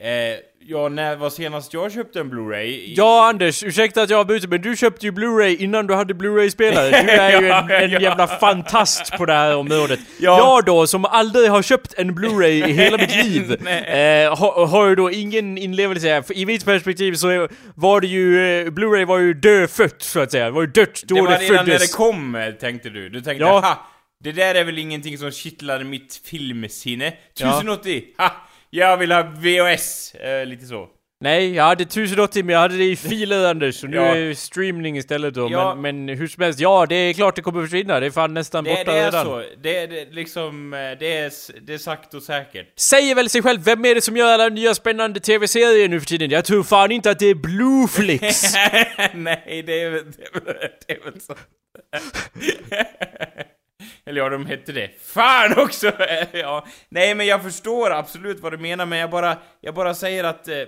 Eh, ja, när var senast jag köpte en Blu-ray? Ja Anders, ursäkta att jag avbryter men du köpte ju Blu-ray innan du hade Blu-ray-spelare. Du är ju en, en Ja. jävla fantast på det här området. Ja. Jag då, som aldrig har köpt en Blu-ray i hela mitt liv, eh, har, har ju då ingen inlevelse I mitt perspektiv så var det ju, eh, Blu-ray var ju dödfött så att säga. Det var ju dött då det det, var redan när föddes. det kom, eh, tänkte du. Du tänkte, Ja. ha! Det där är väl ingenting som kittlar mitt filmsinne? Ja. 1080, ha! Jag vill ha VHS! Eh, lite så. Nej, jag hade 1080 men jag hade det i filer Anders, och nu Ja. är det streaming istället då. Ja. Men, men hur som helst, ja det är klart det kommer försvinna. Det är fan nästan Det, borta det är redan. så. Det är det, liksom, eh, det är, s- det är sagt och säkert. Säger väl sig själv, vem är det som gör alla nya spännande TV-serier nu för tiden? Jag tror fan inte att det är Blueflix! Nej, det är väl, det är väl, det är väl så. Eller ja, de hette det. Fan också! ja. Nej, men jag förstår absolut vad du menar, men jag bara, jag bara säger att eh,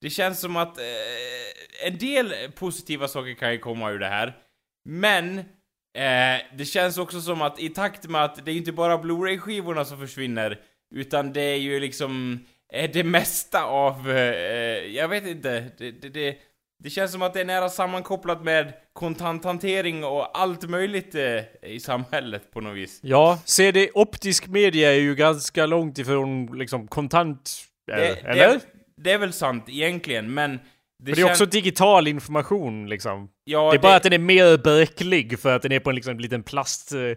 det känns som att eh, en del positiva saker kan ju komma ur det här. Men eh, det känns också som att i takt med att det är inte bara Blu-ray-skivorna som försvinner, utan det är ju liksom eh, det mesta av, eh, eh jag vet inte, det, det, det det känns som att det är nära sammankopplat med kontanthantering och allt möjligt eh, i samhället på något vis. Ja, CD optisk media är ju ganska långt ifrån liksom kontant... Det, eller? Det, det är väl sant egentligen, men... Det, det är också digital information liksom. Ja, det är bara att den är mer bräcklig för att den är på en liksom, liten plast... Uh,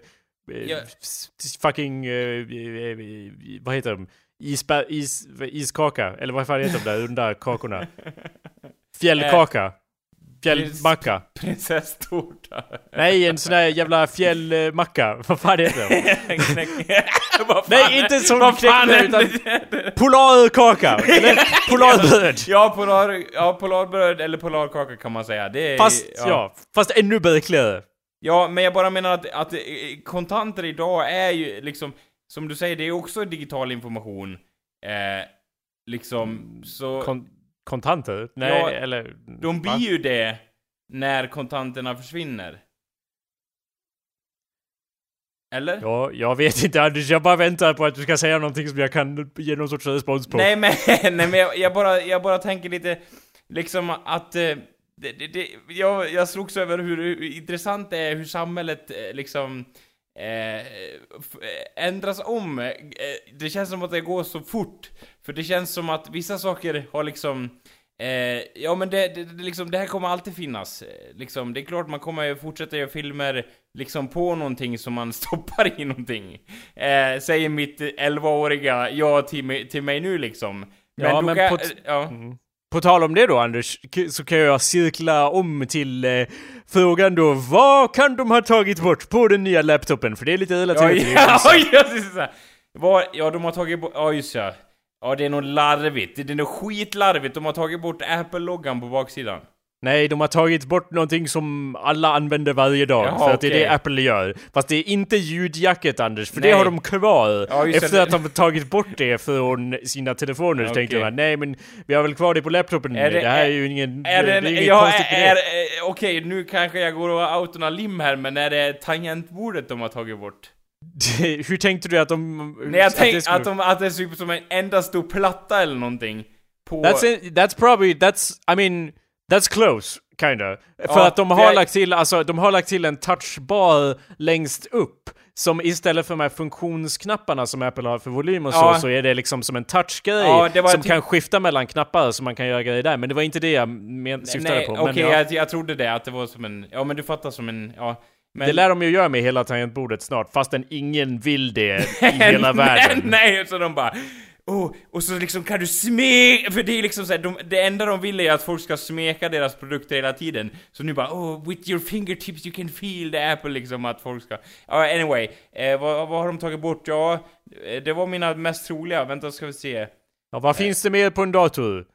ja. Fucking... Uh, vad heter de? Isbär, is, iskaka? Eller vad fan heter de där runda kakorna? Fjällkaka? Fjällmacka? Prinsesstårta? Nej, en sån där jävla fjällmacka. Vad fan heter det? Nej, inte en sån knäckebröd utan polarkaka! Eller polarbröd! ja, polar, ja, polarbröd eller polarkaka kan man säga. Det är, fast, ja. ja. fast ännu bättre. Ja, men jag bara menar att, att kontanter idag är ju liksom, som du säger, det är också digital information. Eh, liksom, så... Kon kontanter? Nej, ja, eller... De blir va? ju det när kontanterna försvinner. Eller? Ja, jag vet inte Anders, jag bara väntar på att du ska säga någonting som jag kan ge någon sorts respons på. Nej men, nej, men jag, jag, bara, jag bara tänker lite, liksom att... Eh, det, det, det, jag, jag slogs över hur, hur intressant det är hur samhället eh, liksom eh, ändras om. Eh, det känns som att det går så fort. För det känns som att vissa saker har liksom Eh, ja men det, det, det, liksom, det här kommer alltid finnas. Eh, liksom, det är klart man kommer fortsätta göra filmer liksom på någonting som man stoppar i någonting. Eh, säger mitt 11-åriga ja till mig, till mig nu liksom. Men ja, men kan, på, ja. Mm. på tal om det då Anders, så kan jag cirkla om till eh, frågan då, vad kan de ha tagit bort på den nya laptopen? För det är lite relaterat till det. Ja, ja, ja, de har tagit bort, ja just ja. Ja, det är nog larvigt. Det är nog skitlarvigt. De har tagit bort Apple-loggan på baksidan. Nej, de har tagit bort någonting som alla använder varje dag. Jaha, för att okay. det är det Apple gör. Fast det är inte ljudjacket Anders, för nej. det har de kvar. Ja, Efter att de har tagit bort det från sina telefoner så tänkte de nej men vi har väl kvar det på laptopen. Är det, det här är, är ju ingen... Är det, det, det är inget ja, konstigt är, det. Okej, okay, nu kanske jag går och outarna lim här, men är det tangentbordet de har tagit bort? Hur tänkte du att de... Nej jag tänkte att, att, de, att det ser ut som en enda stor platta eller någonting. På... That's, in, that's probably, that's, I mean, that's close, kinda. För ja, att de har jag... lagt till, alltså de har lagt till en touchbar längst upp. Som istället för de här funktionsknapparna som Apple har för volym och så, ja. så är det liksom som en touchgrej. Ja, som typ... kan skifta mellan knappar så man kan göra grejer där. Men det var inte det jag men, syftade nej, på. Okej, okay, ja. jag, jag trodde det, att det var som en... Ja men du fattar som en... Ja. Men... Det lär de ju göra med hela tangentbordet snart, fastän ingen vill det i hela världen. Nej, så de bara... Oh, och så liksom kan du smeka, för det är liksom såhär, de, det enda de vill är att folk ska smeka deras produkter hela tiden. Så nu bara oh, with your fingertips you can feel the apple liksom, att folk ska... Ja, uh, anyway, eh, vad, vad har de tagit bort? Ja, eh, det var mina mest troliga, vänta ska vi se. Ja, vad eh. finns det mer på en dator?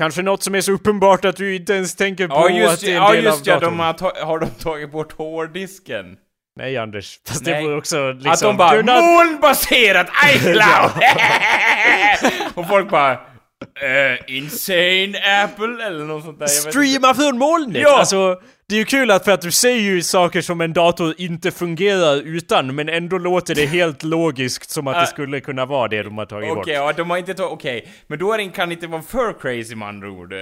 Kanske något som är så uppenbart att du inte ens tänker på ja, just, att det är en ja, del just av datorn. Ja, just ja, har, de tagit bort hårddisken? Nej Anders, fast Nej. det vore också liksom... Att de bara not... molnbaserat iCloud! och folk bara... Uh, insane Apple eller något sånt där. Streama från molnet! Ja! Alltså, det är ju kul att för att du säger ju saker som en dator inte fungerar utan, men ändå låter det helt logiskt som att det skulle kunna vara det de har tagit okay, bort. Okej, ja de har inte tagit, okej. Okay. Men då är det, kan det inte vara för crazy med andra ord. Eh,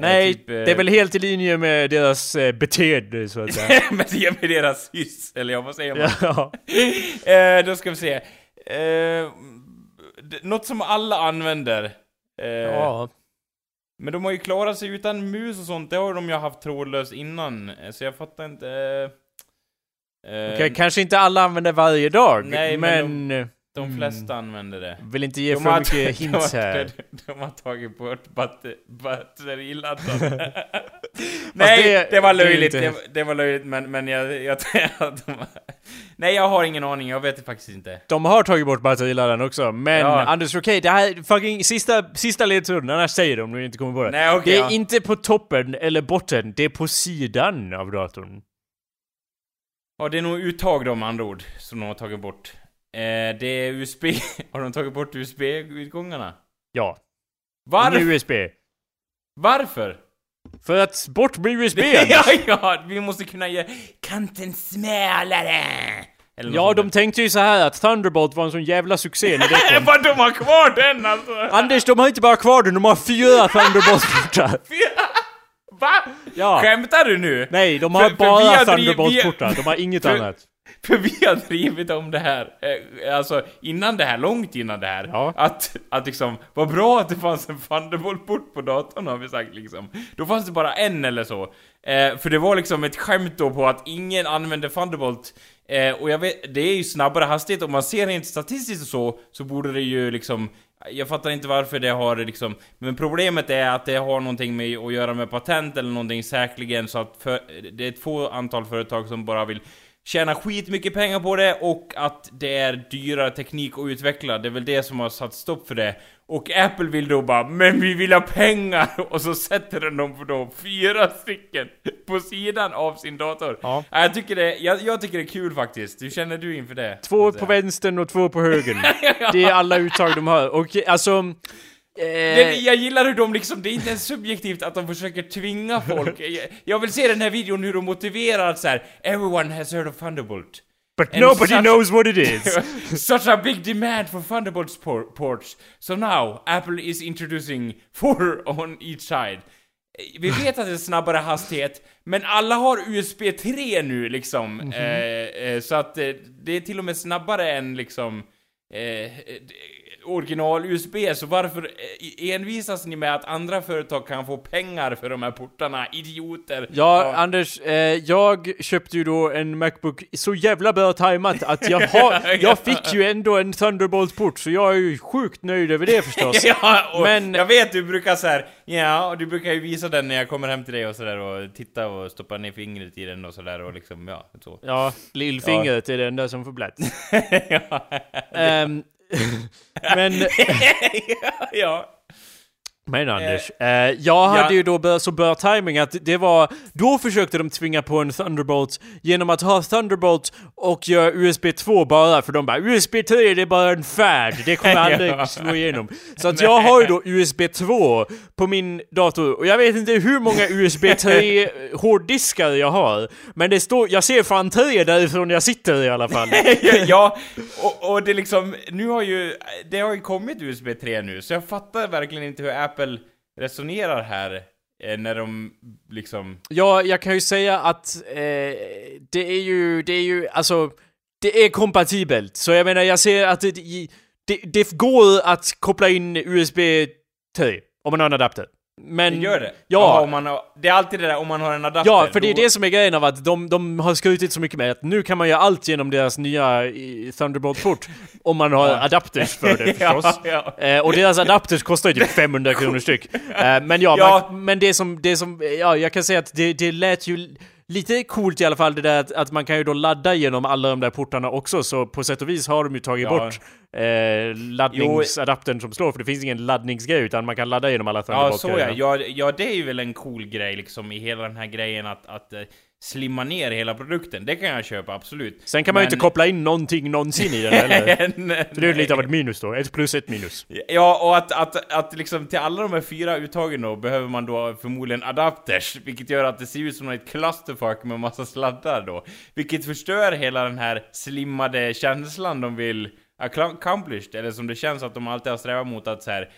Nej, typ, det är väl helt i linje med deras eh, beteende så att säga. med, med deras hyss, eller ja, vad säger man? Ja. eh, då ska vi se. Eh, något som alla använder. Eh, ja. Men de har ju klarat sig utan mus och sånt, det har de ju haft trådlöst innan, så jag fattar inte... Eh, okay, kanske inte alla använder varje dag, nej, men... men de, de flesta mm, använder det. Vill inte ge de för mycket hints här. De, de, har tagit bort batter, batteriladdarna. nej, det, det, var löjligt, det, det, var löjligt, men, men jag... jag de, nej, jag har ingen aning, jag vet faktiskt inte. De har tagit bort batteriladdaren också, men ja. Anders, okej, okay, det här fucking sista, sista ledtråden, annars säger de om du inte kommer på det. Nej, okay, det är ja. inte på toppen eller botten, det är på sidan av datorn. Ja, det är nog uttag med andra ord, som de har tagit bort. Eh, det är USB. har de tagit bort USB-utgångarna? Ja. Varför? USB. Varför? För att bort med USB Ja, ja, vi måste kunna göra kanten smalare! Ja, de tänkte ju så här att Thunderbolt var en sån jävla succé när det kom. Vad de har kvar den alltså! Anders, de har inte bara kvar den, de har fyra Thunderbolt-portar! Va? Ja. Skämtar du nu? Nej, de har för bara Thunderbolt-portar. De har inget för- annat. För vi har drivit om det här, eh, alltså innan det här, långt innan det här. Ja. Att, att liksom, vad bra att det fanns en Thunderbolt-port på datorn har vi sagt liksom. Då fanns det bara en eller så. Eh, för det var liksom ett skämt då på att ingen använde Thunderbolt. Eh, och jag vet, det är ju snabbare hastighet, om man ser rent statistiskt och så, så borde det ju liksom jag fattar inte varför det har liksom... Men problemet är att det har någonting med att göra med patent eller någonting säkerligen så att för, det är ett få antal företag som bara vill tjäna skitmycket pengar på det och att det är dyrare teknik att utveckla. Det är väl det som har satt stopp för det. Och Apple vill då bara 'Men vi vill ha pengar!' och så sätter den dem då fyra stycken på sidan av sin dator. Ja. Ja, Jag tycker det, jag, jag tycker det är kul faktiskt. Hur känner du inför det? Två på vänstern och två på högern. Det är alla uttag de har. Och alltså... Det, Eh, jag gillar hur de liksom, det är inte ens subjektivt att de försöker tvinga folk. Jag, vill se den här videon hur de motiverar att så här: 'Everyone has heard of Thunderbolt' but and nobody such- knows what it is. Such a big demand for Thunderbolt por- ports. So now, Apple is introducing four on each side. Vi vet att det är snabbare hastighet, men alla har USB 3 nu liksom. Mhm. eh, eh, så att eh, det är till och med snabbare än liksom eh, eh, original-USB, så varför eh, envisas ni med att andra företag kan få pengar för de här portarna? Idioter! Ja, Anders, eh, jag köpte ju då en Macbook så jävla bra tajmat att jag har, jag fick ju ändå en Thunderbolt-port, så jag är ju sjukt nöjd över det förstås. ja, Men- jag vet du brukar så här, ja, och du brukar ju visa den när jag kommer hem till dig och sådär och titta och stoppa ner fingret i den och sådär och liksom, ja, så. Ja, lillfingret är det enda som får plats. ja. Ehm, men, ja men Anders, eh, jag hade ja. ju då bör, så bra timing att det var, då försökte de tvinga på en Thunderbolt genom att ha Thunderbolt och göra USB 2 bara, för de bara USB 3 det är bara en färd, det kommer aldrig slå igenom. Så att jag har ju då USB 2 på min dator, och jag vet inte hur många USB 3 hårddiskar jag har, men det står, jag ser fan tre därifrån jag sitter i alla fall. ja, och, och det liksom, nu har ju, det har ju kommit USB 3 nu, så jag fattar verkligen inte hur Apple resonerar här. Eh, när de liksom... Ja, jag kan ju säga att eh, det är ju, det är ju, alltså, det är kompatibelt. Så jag menar, jag ser att det, det, det går att koppla in USB 3 om man har en adapter. Men... Det gör det? Ja. Jaha, om man har, det är alltid det där om man har en adapter. Ja, för det är då- det som är grejen av att de, de har skrutit så mycket med att nu kan man göra allt genom deras nya Thunderbolt-port. om man har adapters för det förstås. ja, ja. Eh, och deras adapters kostar ju typ 500 kronor styck. Eh, men ja, Ja. Man, men det som, det som, ja jag kan säga att det, det lät ju lite coolt i alla fall det där att, att man kan ju då ladda genom alla de där portarna också, så på sätt och vis har de ju tagit Ja. bort eh, laddningsadaptern som står, för det finns ingen laddningsgrej utan man kan ladda genom alla Ja, Thunderbolt så ja. ja. Ja, det är ju väl en cool grej liksom i hela den här grejen att, att eh, slimma ner hela produkten. Det kan jag köpa, absolut. Sen kan man ju Men- inte koppla in någonting någonsin i den heller. Nej. Det är lite av ett minus då, ett plus ett minus. Ja, och att, att, att liksom till alla de här fyra uttagen då behöver man då förmodligen adapters, vilket gör att det ser ut som ett clusterfuck med massa sladdar då. Vilket förstör hela den här slimmade känslan de vill accomplished, eller som det känns att de alltid har strävat mot att så här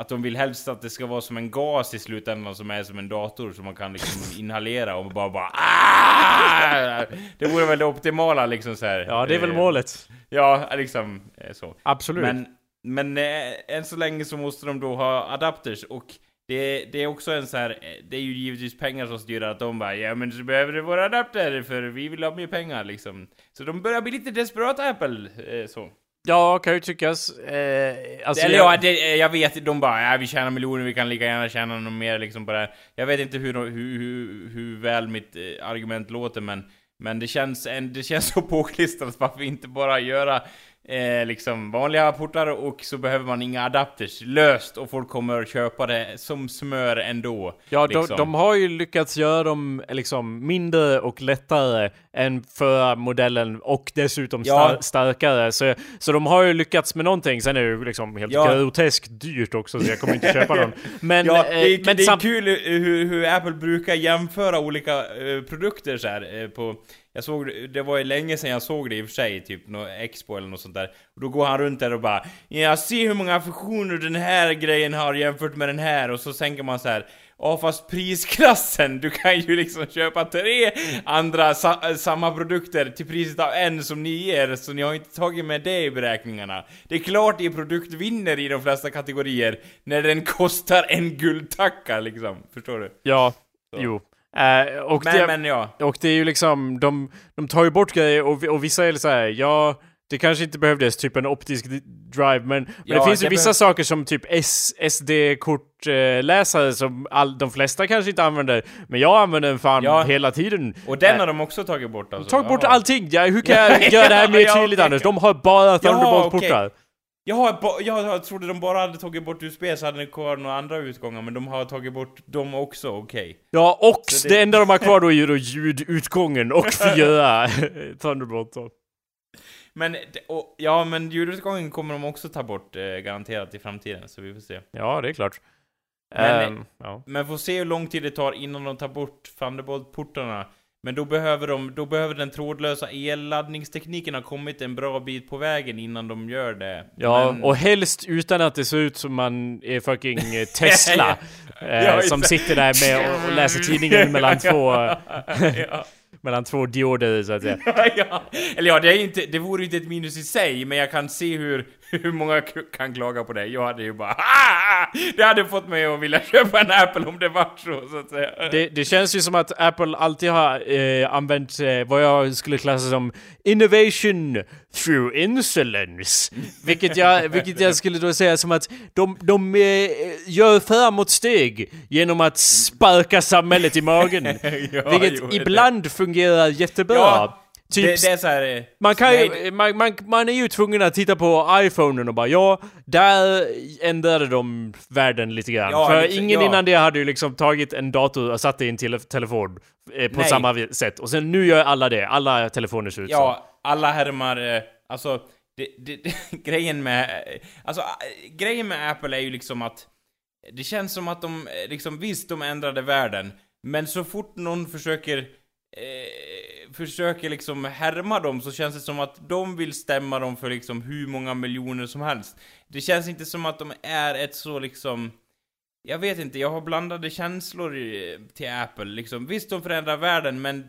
att de vill helst att det ska vara som en gas i slutändan som är som en dator som man kan liksom inhalera och bara bara "Ah!" Det vore väl det optimala liksom så här. Ja, det är väl Eh, målet. Ja, liksom eh, så. Absolut. Men, men eh, än så länge så måste de då ha adapters och det, det är också en så här, det är ju givetvis pengar som styr att de bara ja men så behöver det vara adapter för vi vill ha mer pengar liksom. Så de börjar bli lite desperata Apple, så. Ja, kan ju tyckas. Eh, alltså Eller jag- ja, det, eh, jag vet, de bara ja vi tjänar miljoner, vi kan lika gärna tjäna något mer liksom på det här. Jag vet inte hur, hur, hur, hur väl mitt eh, argument låter men men det känns, en, det känns så påklistrat varför inte bara göra eh, liksom vanliga portar och så behöver man inga adapters löst och folk kommer köpa det som smör ändå. Ja, de, liksom. de har ju lyckats göra dem liksom mindre och lättare än förra modellen och dessutom Ja. star- starkare. Så, så de har ju lyckats med någonting. Sen är det ju liksom helt Ja. groteskt dyrt också så jag kommer inte köpa någon. Men, ja, det är, eh, men det är kul hur, hur Apple brukar jämföra olika eh, produkter så här, eh, på jag såg, det var ju länge sedan jag såg det i och för sig, typ någon Expo eller något sånt där. Och då går han runt där och bara Ja, se hur många funktioner den här grejen har jämfört med den här och så tänker man så här. Ja fast prisklassen, du kan ju liksom köpa tre andra sa samma produkter till priset av en som ni ger, så ni har inte tagit med det i beräkningarna. Det är klart er produkt vinner i de flesta kategorier, när den kostar en guldtacka liksom, förstår du? Ja, så. jo. Uh, och, men, det, men ja. och det är ju liksom, de, de tar ju bort grejer och, och vissa är så här, ja det kanske inte behövdes typ en optisk drive, men, men ja, det finns ju vissa saker som typ SD-kortläsare som all, de flesta kanske inte använder, men jag använder den fan ja. hela tiden. Och den har de också tagit bort alltså? Tagit bort allting! Ja, hur kan jag göra det här mer tydligt Anders? De har bara Thunderbolt-portar. Okay. Jag, jag trodde de bara hade tagit bort USB så hade de kvar några andra utgångar, men de har tagit bort dem också, okej. Okay. Ja, och det... det... enda de har kvar då är ju då ljudutgången och fyra Thunderbolt. Så. Men, och, ja men ljudutgången kommer de också ta bort eh, garanterat i framtiden, så vi får se. Ja, det är klart. Men, um, ja. men får se hur lång tid det tar innan de tar bort Thunderbolt-portarna. Men då behöver de, då behöver den trådlösa elladdningstekniken ha kommit en bra bit på vägen innan de gör det. Ja, men... och helst utan att det ser ut som man är fucking eh, Tesla. eh, som sitter där med och, och läser tidningen mellan två... mellan två dioder så att säga. ja, eller ja, det, är inte, det vore inte ett minus i sig, men jag kan se hur, hur många kan klaga på det. Jag hade ju bara Det hade fått mig att vilja köpa en Apple om det var så, så att säga. Det, det känns ju som att Apple alltid har eh, använt eh, vad jag skulle klassa som innovation through insolence. Vilket jag, vilket jag skulle då säga som att de, de eh, gör framåtsteg genom att sparka samhället i magen. ja, vilket jo, ibland det. fungerar jättebra. Ja. Typ, det, det, är så här, eh, man, kan ju, man, man, man, är ju tvungen att titta på iPhonen och bara ja, där ändrade de världen lite grann. Ja, För lite, ingen ja. innan det hade ju liksom tagit en dator och satt det i en tele telefon eh, på Nej. samma sätt. Och sen nu gör alla det, alla telefoner ser ut ja, så. Alla härmar, eh, alltså det, det, grejen med, alltså grejen med Apple är ju liksom att det känns som att de, liksom visst de ändrade världen, men så fort någon försöker eh, försöker liksom härma dem så känns det som att de vill stämma dem för liksom hur många miljoner som helst. Det känns inte som att de är ett så liksom... Jag vet inte, jag har blandade känslor till Apple liksom. Visst, de förändrar världen, men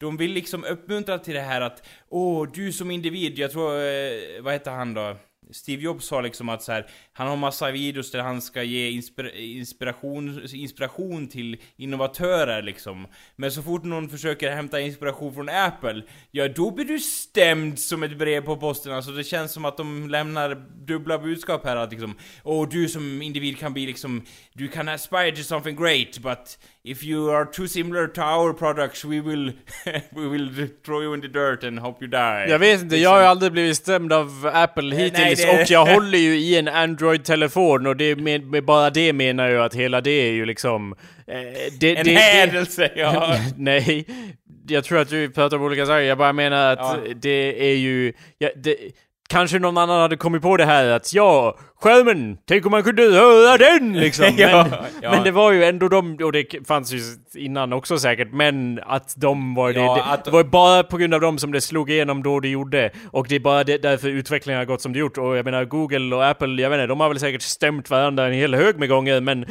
de vill liksom uppmuntra till det här att Åh, du som individ, jag tror, eh, vad heter han då? Steve Jobs sa liksom att så här, han har massa videos där han ska ge inspir inspiration, inspiration till innovatörer liksom. Men så fort någon försöker hämta inspiration från Apple, ja då blir du stämd som ett brev på posten. Alltså det känns som att de lämnar dubbla budskap här att liksom, åh du som individ kan bli liksom, du kan aspire to something great, but if you are too similar to our products we will, we will throw you in the dirt and hope you die. Jag vet inte, jag har ju aldrig blivit stämd av Apple hittills. Nej. Och jag håller ju i en Android-telefon och det med, med, bara det menar jag att hela det är ju liksom... Eh, det, en det, hädelse, ja! nej, jag tror att du pratar om olika saker. Jag bara menar att ja. det är ju... Ja, det, kanske någon annan hade kommit på det här att ja, skärmen, tänk om man kunde höra den liksom. Men, ja, ja. men det var ju ändå de, och det fanns ju innan också säkert, men att de var ja, det, att... det var bara på grund av dem som det slog igenom då det gjorde. Och det är bara det, därför utvecklingen har gått som det gjort. Och jag menar Google och Apple, jag vet inte, de har väl säkert stämt varandra en hel hög med gånger, men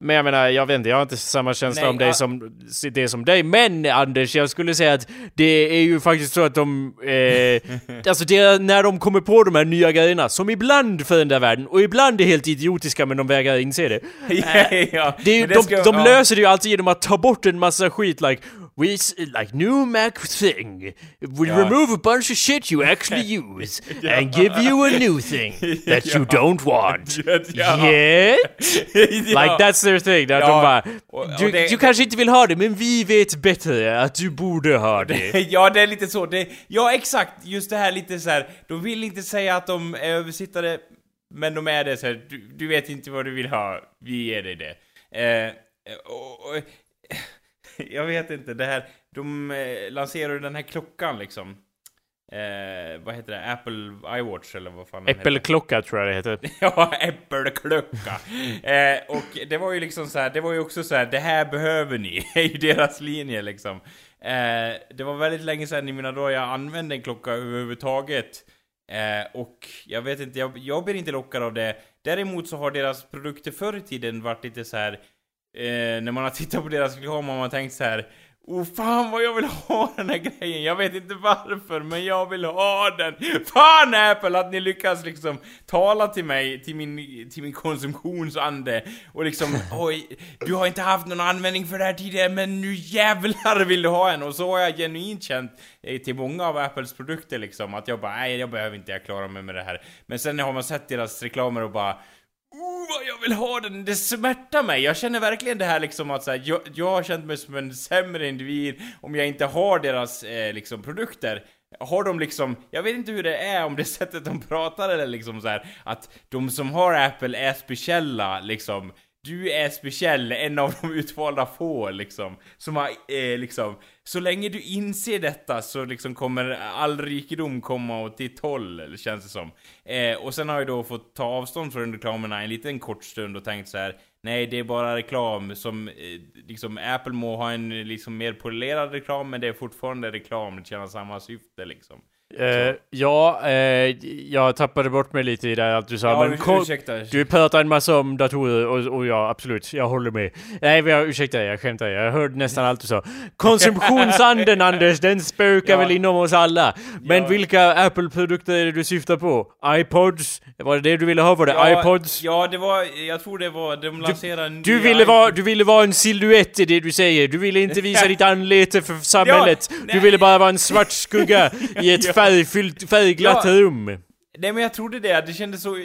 men jag menar, jag vet inte, jag har inte samma känsla Nej, om dig som, det som dig. Men Anders, jag skulle säga att det är ju faktiskt så att de... Eh, alltså det när de kommer på de här nya grejerna, som ibland förändrar världen, och ibland är helt idiotiska men de vägrar inse det. ja. Det är, de, ska, de löser det ju alltid genom att ta bort en massa skit, like we like new Mac thing. We ja. remove a bunch of shit you actually use ja. and give you a new thing that you don't want. Yet? Like that's their thing. Där de bara, du, det, du kanske inte vill ha det, men vi vet bättre att du borde ha det. ja, det är lite så. Det, ja, exakt. Just det här lite så här. de vill inte säga att de är översittare, men de är det så här, du, du vet inte vad du vill ha, vi ger dig det. Eh, och, och, jag vet inte, det här, de eh, lanserar den här klockan liksom. Eh, vad heter det? Apple iWatch eller vad fan Äppelklocka tror jag det heter. ja, äppelklocka! eh, och det var ju liksom så här, det var ju också så här, det här behöver ni, är ju deras linje liksom. Eh, det var väldigt länge sedan i mina dagar jag använde en klocka överhuvudtaget. Eh, och jag vet inte, jag, jag blir inte lockad av det. Däremot så har deras produkter förr i tiden varit lite så här eh, när man har tittat på deras reklam har man tänkt så här. Oh fan vad jag vill ha den här grejen, jag vet inte varför men jag vill ha den! Fan Apple att ni lyckas liksom tala till mig, till min, till min konsumtionsande och liksom oj, du har inte haft någon användning för det här tidigare men nu jävlar vill du ha en! Och så har jag genuint känt eh, till många av Apples produkter liksom att jag bara nej jag behöver inte, jag klarar mig med det här. Men sen har man sett deras reklamer och bara Oh, vad jag vill ha den! Det smärtar mig! Jag känner verkligen det här liksom att så här, jag, jag har känt mig som en sämre individ om jag inte har deras eh, liksom produkter. Har de liksom, jag vet inte hur det är om det är sättet de pratar eller liksom så här, att de som har Apple är speciella liksom. Du är speciell, en av de utvalda få liksom. Som har, eh, liksom, så länge du inser detta så liksom kommer all rikedom komma åt ditt håll, känns det som. Eh, och sen har jag då fått ta avstånd från reklamerna en liten kort stund och tänkt så här. Nej, det är bara reklam som, eh, liksom, Apple må ha en liksom mer polerad reklam, men det är fortfarande reklam, det tjänar samma syfte liksom. Uh, ja, uh, jag tappade bort mig lite i det att du sa, Ja, men ur- ko- ursäkta. du pratar en massa om datorer och, och ja, absolut, jag håller med. Nej, jag, ursäkta, jag skämtar, jag hörde nästan allt du sa. Konsumtionsanden Anders, den spökar Ja. väl inom oss alla. Men Ja. vilka Apple-produkter är det du syftar på? iPods? Var det det du ville ha? Var det Ja, iPods? Ja, det var, jag tror det var, de lanserade Du ny ville, vara, du ville vara en silhuett i det du säger. Du ville inte visa ditt anlete för samhället. du ville bara vara en svart skugga i ett. färgfyllt, färgglatt Ja. rum. Nej men jag trodde det, det kändes så... Eh,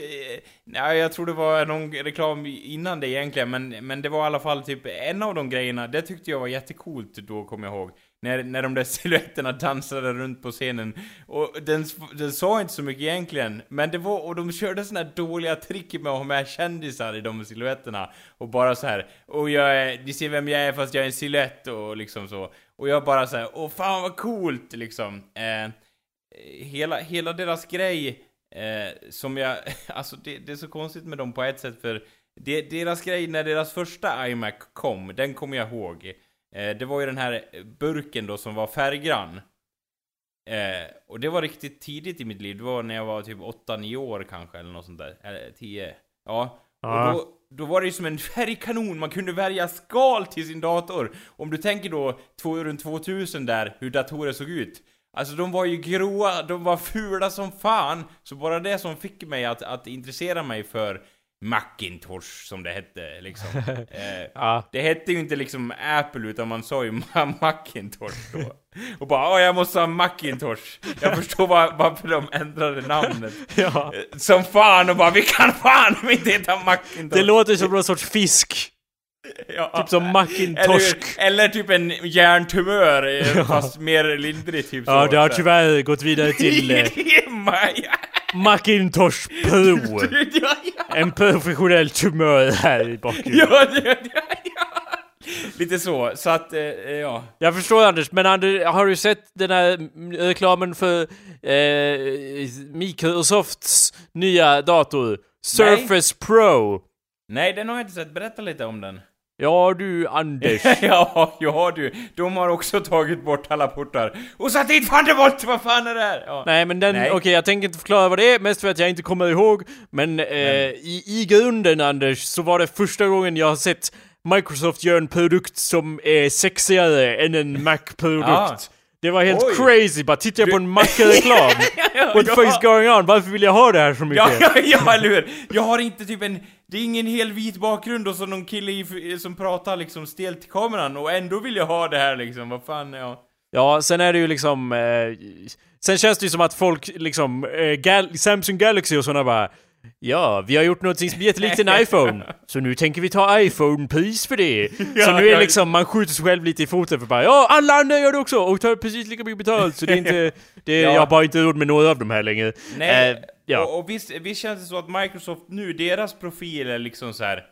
nej, jag tror det var någon reklam innan det egentligen, men, men det var i alla fall typ en av de grejerna, det tyckte jag var jättecoolt då, kommer jag ihåg. När, när de där silhuetterna dansade runt på scenen. Och den, den sa inte så mycket egentligen, men det var, och de körde såna här dåliga trick med att ha med kändisar i de silhuetterna. Och bara så här, och jag är, ni ser vem jag är fast jag är en silhuett och liksom så. Och jag bara så här, åh fan vad coolt liksom. Eh, hela, hela deras grej eh, som jag, alltså det, det är så konstigt med dem på ett sätt för det, deras grej när deras första iMac kom, den kommer jag ihåg. Eh, det var ju den här burken då som var färggrann. Eh, och det var riktigt tidigt i mitt liv, det var när jag var typ 8-9 år kanske eller något sånt där. Eller 10. Ja. Ja. Och då, då var det ju som en färgkanon, man kunde välja skal till sin dator. Om du tänker då två, runt 2000 där, hur datorer såg ut. Alltså de var ju gråa, de var fula som fan. Så bara det som fick mig att, att intressera mig för Macintosh som det hette liksom. eh, Ja. det hette ju inte liksom Apple utan man sa ju Ma- Macintosh då. Och bara åh jag måste ha Macintosh. Jag förstår var, varför de ändrade namnet. Ja. Eh, Som fan och bara vi kan fan inte heta Macintosh. Det låter som någon sorts fisk. ja. Typ som Macintosh. Eller, eller typ en hjärntumör eh, fast mer lindrig typ Ja, så. det har tyvärr gått vidare till eh. Macintosh Pro. En professionell tumör här i bakgrunden. Ja, ja, ja, ja. Lite så, så att, eh, ja. Jag förstår Anders, men Anders, har du sett den här reklamen för eh, Microsofts nya dator? Surface Pro. Nej, den har jag inte sett. Berätta lite om den. Ja du Anders. ja, ja du. De har också tagit bort alla portar. Och satt dit Thunderbolt! Vad fan är det här? Ja. Nej men den, okej jag tänker inte förklara vad det är, mest för att jag inte kommer ihåg. Men, eh, I, i grunden Anders, så var det första gången jag har sett Microsoft göra en produkt som är sexigare än en Mac-produkt. Ja. Det var helt Oj. crazy, bara tittar jag på en Mac-reklam. ja, What the fuck is going on? Varför vill jag ha det här så mycket? Ja, ja, ja, eller hur? Jag har inte typ en... Det är ingen hel vit bakgrund och så någon kille i, som pratar liksom stelt till kameran och ändå vill jag ha det här liksom. Vad fan, ja. Ja, sen är det ju liksom... Eh, sen känns det ju som att folk liksom... Eh, Gal- Samsung Galaxy och sådana bara... Ja, vi har gjort något som är jättelikt en iPhone. Så nu tänker vi ta iPhone-pris för det. så Ja, nu är det liksom, man skjuter sig själv lite i foten för bara Ja, alla andra gör det också! Och tar precis lika mycket betalt. Så det är inte... Det, Ja. Jag har bara inte råd med några av de här längre. Nej, Eh, ja. och, och visst, visst känns det så att Microsoft nu, deras profil är liksom så här.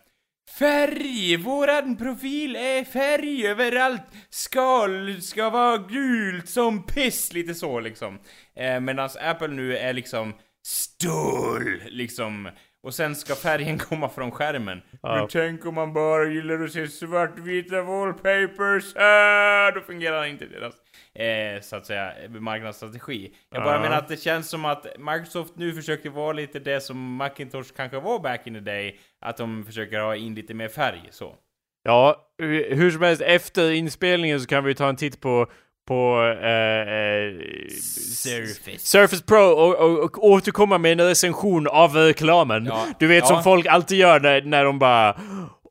Färg! Våran profil är färg överallt! Skal ska vara gult som piss, lite så liksom. Eh, Medan Apple nu är liksom stål, liksom. Och sen ska färgen komma från skärmen. Ja. Men tänk om man bara gillar att se svartvita wallpapers, ah, då fungerar inte deras, eh, så att säga, marknadsstrategi. Jag bara Ja. menar att det känns som att Microsoft nu försöker vara lite det som Macintosh kanske var back in the day, att de försöker ha in lite mer färg så. Ja, hu- hur som helst, efter inspelningen så kan vi ta en titt på på eh, eh, Surface. Surface Pro och, och, och återkomma med en recension av reklamen. Ja. Du vet Ja. som folk alltid gör när, när de bara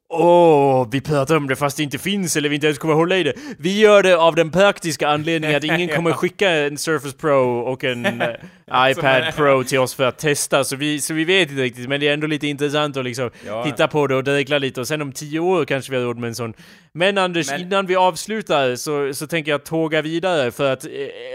Åh, vi pratar om det fast det inte finns eller vi inte ens kommer hålla i det. Vi gör det av den praktiska anledningen att ingen kommer skicka en Surface Pro och en eh, iPad Pro till oss för att testa. Så vi, så vi vet inte riktigt, men det är ändå lite intressant att liksom Ja. titta på det och dregla lite. Och sen om tio år kanske vi har råd med en sån. Men Anders, Men- innan vi avslutar så, så tänker jag tåga vidare för att, eh,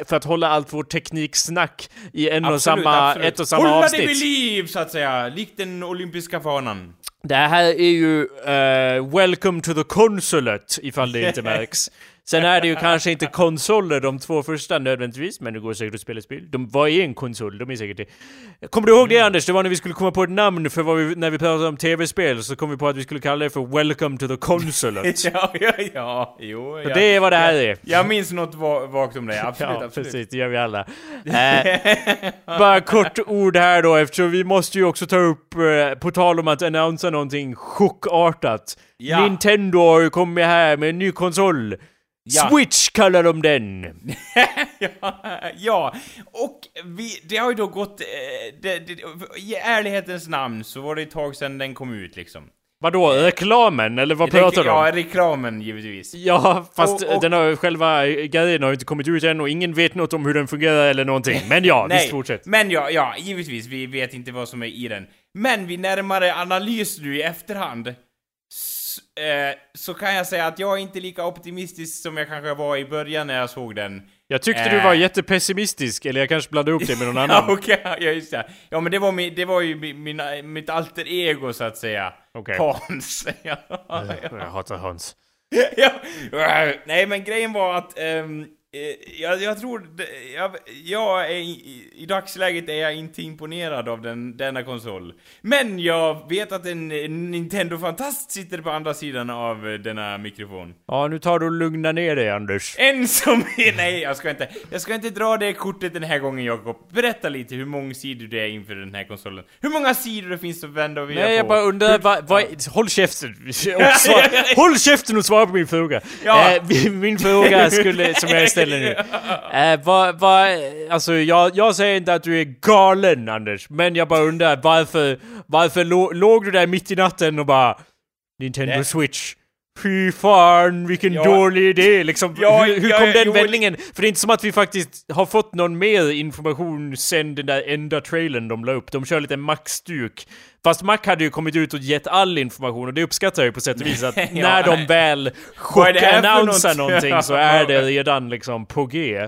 för att hålla allt vårt tekniksnack i en och Absolut, samma, absolut. ett och samma Hålla avsnitt. det vid liv, så att säga. Likt den olympiska fanan. Det här är ju eh, Welcome to the Consulate, ifall det inte märks. Sen är det ju kanske inte konsoler de två första nödvändigtvis, men det går säkert att spela spel. De var i en konsol, de är säkert det. Kommer du ihåg det Anders? Det var när vi skulle komma på ett namn för vad vi, när vi pratade om tv-spel, så kom vi på att vi skulle kalla det för Welcome to the Consulate. ja, ja, ja. Jo, ja. det är vad det här är. Jag minns något va- vagt om det, absolut, Ja, absolut. precis. Det gör vi alla. Eh, bara kort ord här då, eftersom vi måste ju också ta upp, eh, på tal om att annonsa någonting chockartat. Ja. Nintendo har ju kommit här med en ny konsol. Ja. Switch kallar de den. ja, ja, och vi, det har ju då gått... Eh, det, det, I ärlighetens namn så var det ett tag sedan den kom ut liksom. Vadå, reklamen? Eller vad pratar du om? Ja, reklamen givetvis. Ja, fast Och- och- den har, själva grejen har ju inte kommit ut än och ingen vet något om hur den fungerar eller någonting. Men ja, Nej, visst fortsätt. men ja, ja, givetvis, vi vet inte vad som är i den. Men vid närmare analys nu i efterhand s- eh, så kan jag säga att jag är inte lika optimistisk som jag kanske var i början när jag såg den. Jag tyckte Eh. du var jättepessimistisk, eller jag kanske blandade upp det med någon annan. Ja, okej, ja just det. Ja men det var, min, det var ju min, mitt alter ego så att säga. Okej. Hans. ja, Jag hatar Hans. ja. Nej men grejen var att eh, jag, jag tror, det- jag, jag är i, i dagsläget är jag inte imponerad av den, denna konsol. Men jag vet att en, en Nintendo-fantast sitter på andra sidan av eh, denna mikrofon. Ja, nu tar du och lugna ner dig Anders. En som är, nej jag ska inte, jag ska inte dra det kortet den här gången Jakob. Berätta lite hur mångsidig du är inför den här konsolen. Hur många sidor det finns att vända och vrida Nej, jag på. bara undrar, vad, vad, håll käften! Och svar, håll käften och svara på min fråga! Ja. Eh, min- min fråga skulle, som jag ställer nu. Eh, vad, vad, alltså jag, jag säger inte att du är galen Anders, men jag bara undrar varför, varför lå, låg du där mitt i natten och bara Nintendo Nej. Switch? Fy fan vilken Ja. dålig idé! Liksom, Ja, hur, hur ja, kom den jo, vändningen? För det är inte som att vi faktiskt har fått någon mer information sen den där enda trailern de la upp. De kör lite Mac-stuk. Fast Mac hade ju kommit ut och gett all information och det uppskattar jag ju på sätt och vis att Ja, när de väl chockannonsar någonting så är det redan liksom på G.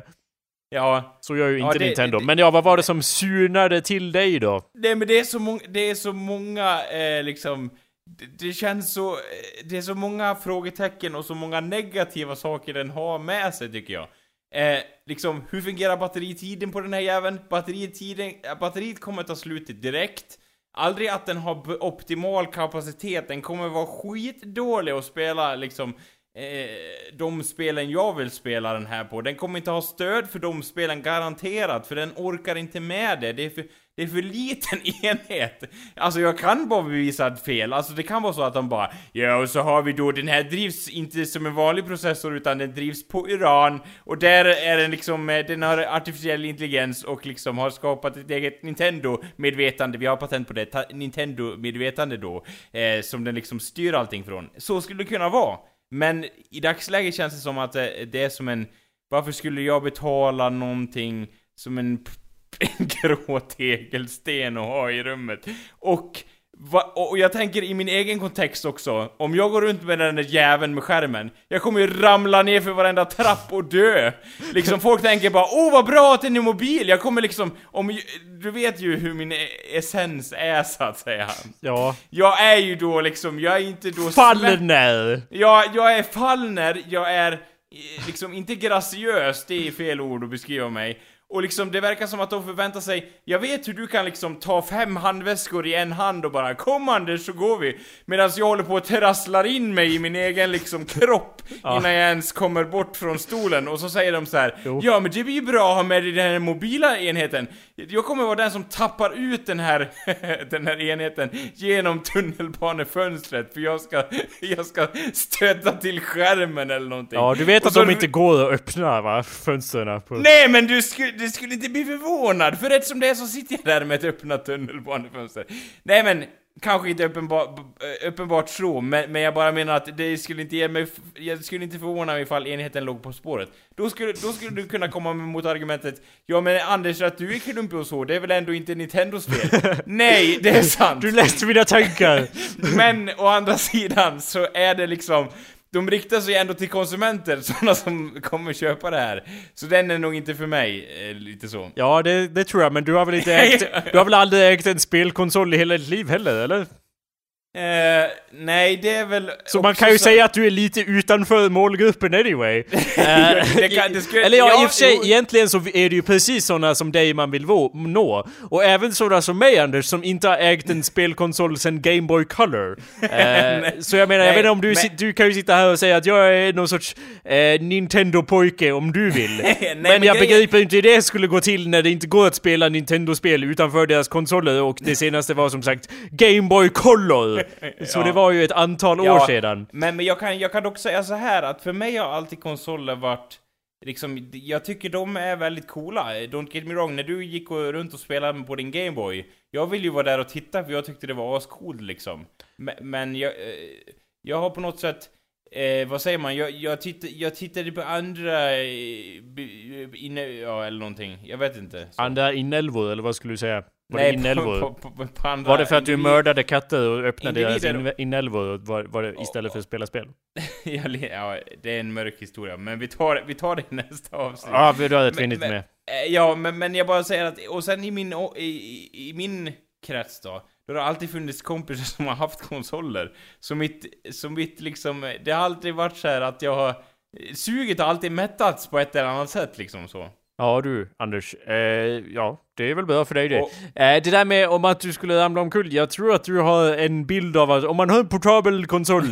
Ja, Så gör ju Ja, inte det- Nintendo. det- Men ja, vad var det som surnade till dig då? Nej men det är så många, det är så många eh, liksom det, det känns så, eh, det är så många frågetecken och så många negativa saker den har med sig tycker jag. Eh, liksom, hur fungerar batteritiden på den här jäveln? Batteritiden, eh, batteriet kommer ta slut direkt. Aldrig att den har optimal kapacitet, den kommer vara skitdålig att spela liksom eh, de spelen jag vill spela den här på. Den kommer inte ha stöd för de spelen garanterat, för den orkar inte med det. Det är för, det är för liten enhet. Alltså jag kan bara bevisa fel. Alltså det kan vara så att de bara Ja, och så har vi då den här drivs inte som en vanlig processor utan den drivs på uran och där är den liksom, eh, den har artificiell intelligens och liksom har skapat ett eget Nintendo-medvetande. Vi har patent på det, Nintendo-medvetande då. Eh, som den liksom styr allting från. Så skulle det kunna vara. Men i dagsläget känns det som att eh, det är som en... Varför skulle jag betala någonting som en, en grå tegelsten och ha i rummet? Och, va, och jag tänker i min egen kontext också, om jag går runt med den där jäveln med skärmen, jag kommer ju ramla ner för varenda trapp och dö! Liksom folk tänker bara åh vad bra att den är mobil, jag kommer liksom, om, du vet ju hur min e- essens är så att säga. Ja. Jag är ju då liksom, jag är inte då... Fallner! jag, jag är fallner, jag är eh, liksom inte graciös, det är fel ord att beskriva mig. Och liksom det verkar som att de förväntar sig, jag vet hur du kan liksom ta fem handväskor i en hand och bara Kom Anders så går vi! Medan jag håller på att trasslar in mig i min egen liksom kropp Ja. innan jag ens kommer bort från stolen och så säger de så här Jo. Ja men det blir ju bra att ha med dig den här mobila enheten Jag kommer vara den som tappar ut den här, den här enheten genom tunnelbanefönstret för jag ska, jag ska stöta till skärmen eller någonting Ja, du vet att de inte går att öppna va? Fönstren på... Nej men du skulle, du skulle inte bli förvånad, för rätt som det är så sitter jag där med ett öppnat tunnelbanefönster. Nej men, kanske inte uppenbart, uppenbart så, men, men jag bara menar att det skulle inte ge mig, jag skulle inte förvåna mig ifall enheten låg på spåret. Då skulle, då skulle du kunna komma med motargumentet, ja men Anders att du är klumpig och så, det är väl ändå inte Nintendos fel? Nej, det är sant! Du läste mina tankar! Men å andra sidan så är det liksom de riktar sig ändå till konsumenter, sådana som kommer köpa det här. Så den är nog inte för mig, eh, lite så. Ja, det, det tror jag, men du har väl inte ägt... Du har väl aldrig ägt en spelkonsol i hela ditt liv heller, eller? Eh, nej, det är väl... Så man kan ju så- säga att du är lite utanför målgruppen anyway. Eh, Det kan- det skulle- Eller ja, ja, i och för sig, jo. egentligen så är det ju precis sådana som dig man vill nå. Och även sådana som mig Anders, som inte har ägt en spelkonsol sen Game Boy Color. Eh, så jag menar, jag Nej, vet inte om du, men- du kan ju sitta här och säga att jag är någon sorts Nintendo-pojke om du vill. men, men jag grejen- begriper inte hur det skulle gå till när det inte går att spela Nintendo-spel utanför deras konsoler och det senaste var som sagt Game Boy Color. Så Ja. det var ju ett antal år Ja, sedan. Men, men jag, kan, jag kan dock säga så här att för mig har alltid konsoler varit Liksom, jag tycker de är väldigt coola. Don't get me wrong, när du gick och runt och spelade på din Gameboy, jag vill ju vara där och titta för jag tyckte det var ascoolt liksom. Men, men jag, eh, jag har på något sätt, eh, vad säger man, jag, jag, titt, jag tittade på andra, eh, b- inne, ja eller någonting, jag vet inte. Så. Andra inälvor, eller vad skulle du säga? Var det Nej, inälvor? på, på, på, på andra Var det för att du mördade katter och öppnade deras in- inälvor var, var det istället för att spela spel? Ja, det är en mörk historia, men vi tar, vi tar det i nästa avsnitt. Ja, vi har vinnigt men- med. Eh, Ja, men, men jag bara säger att, och sen i min, i, i, i min krets då, då har det alltid funnits kompisar som har haft konsoler. Så mitt, så mitt liksom, det har aldrig varit så här att jag har, suget har alltid mättats på ett eller annat sätt liksom så. Ja du, Anders. Eh, ja, det är väl bra för dig det. Och- Eh, det där med om att du skulle ramla omkull. Jag tror att du har en bild av att om man har en portabel konsol,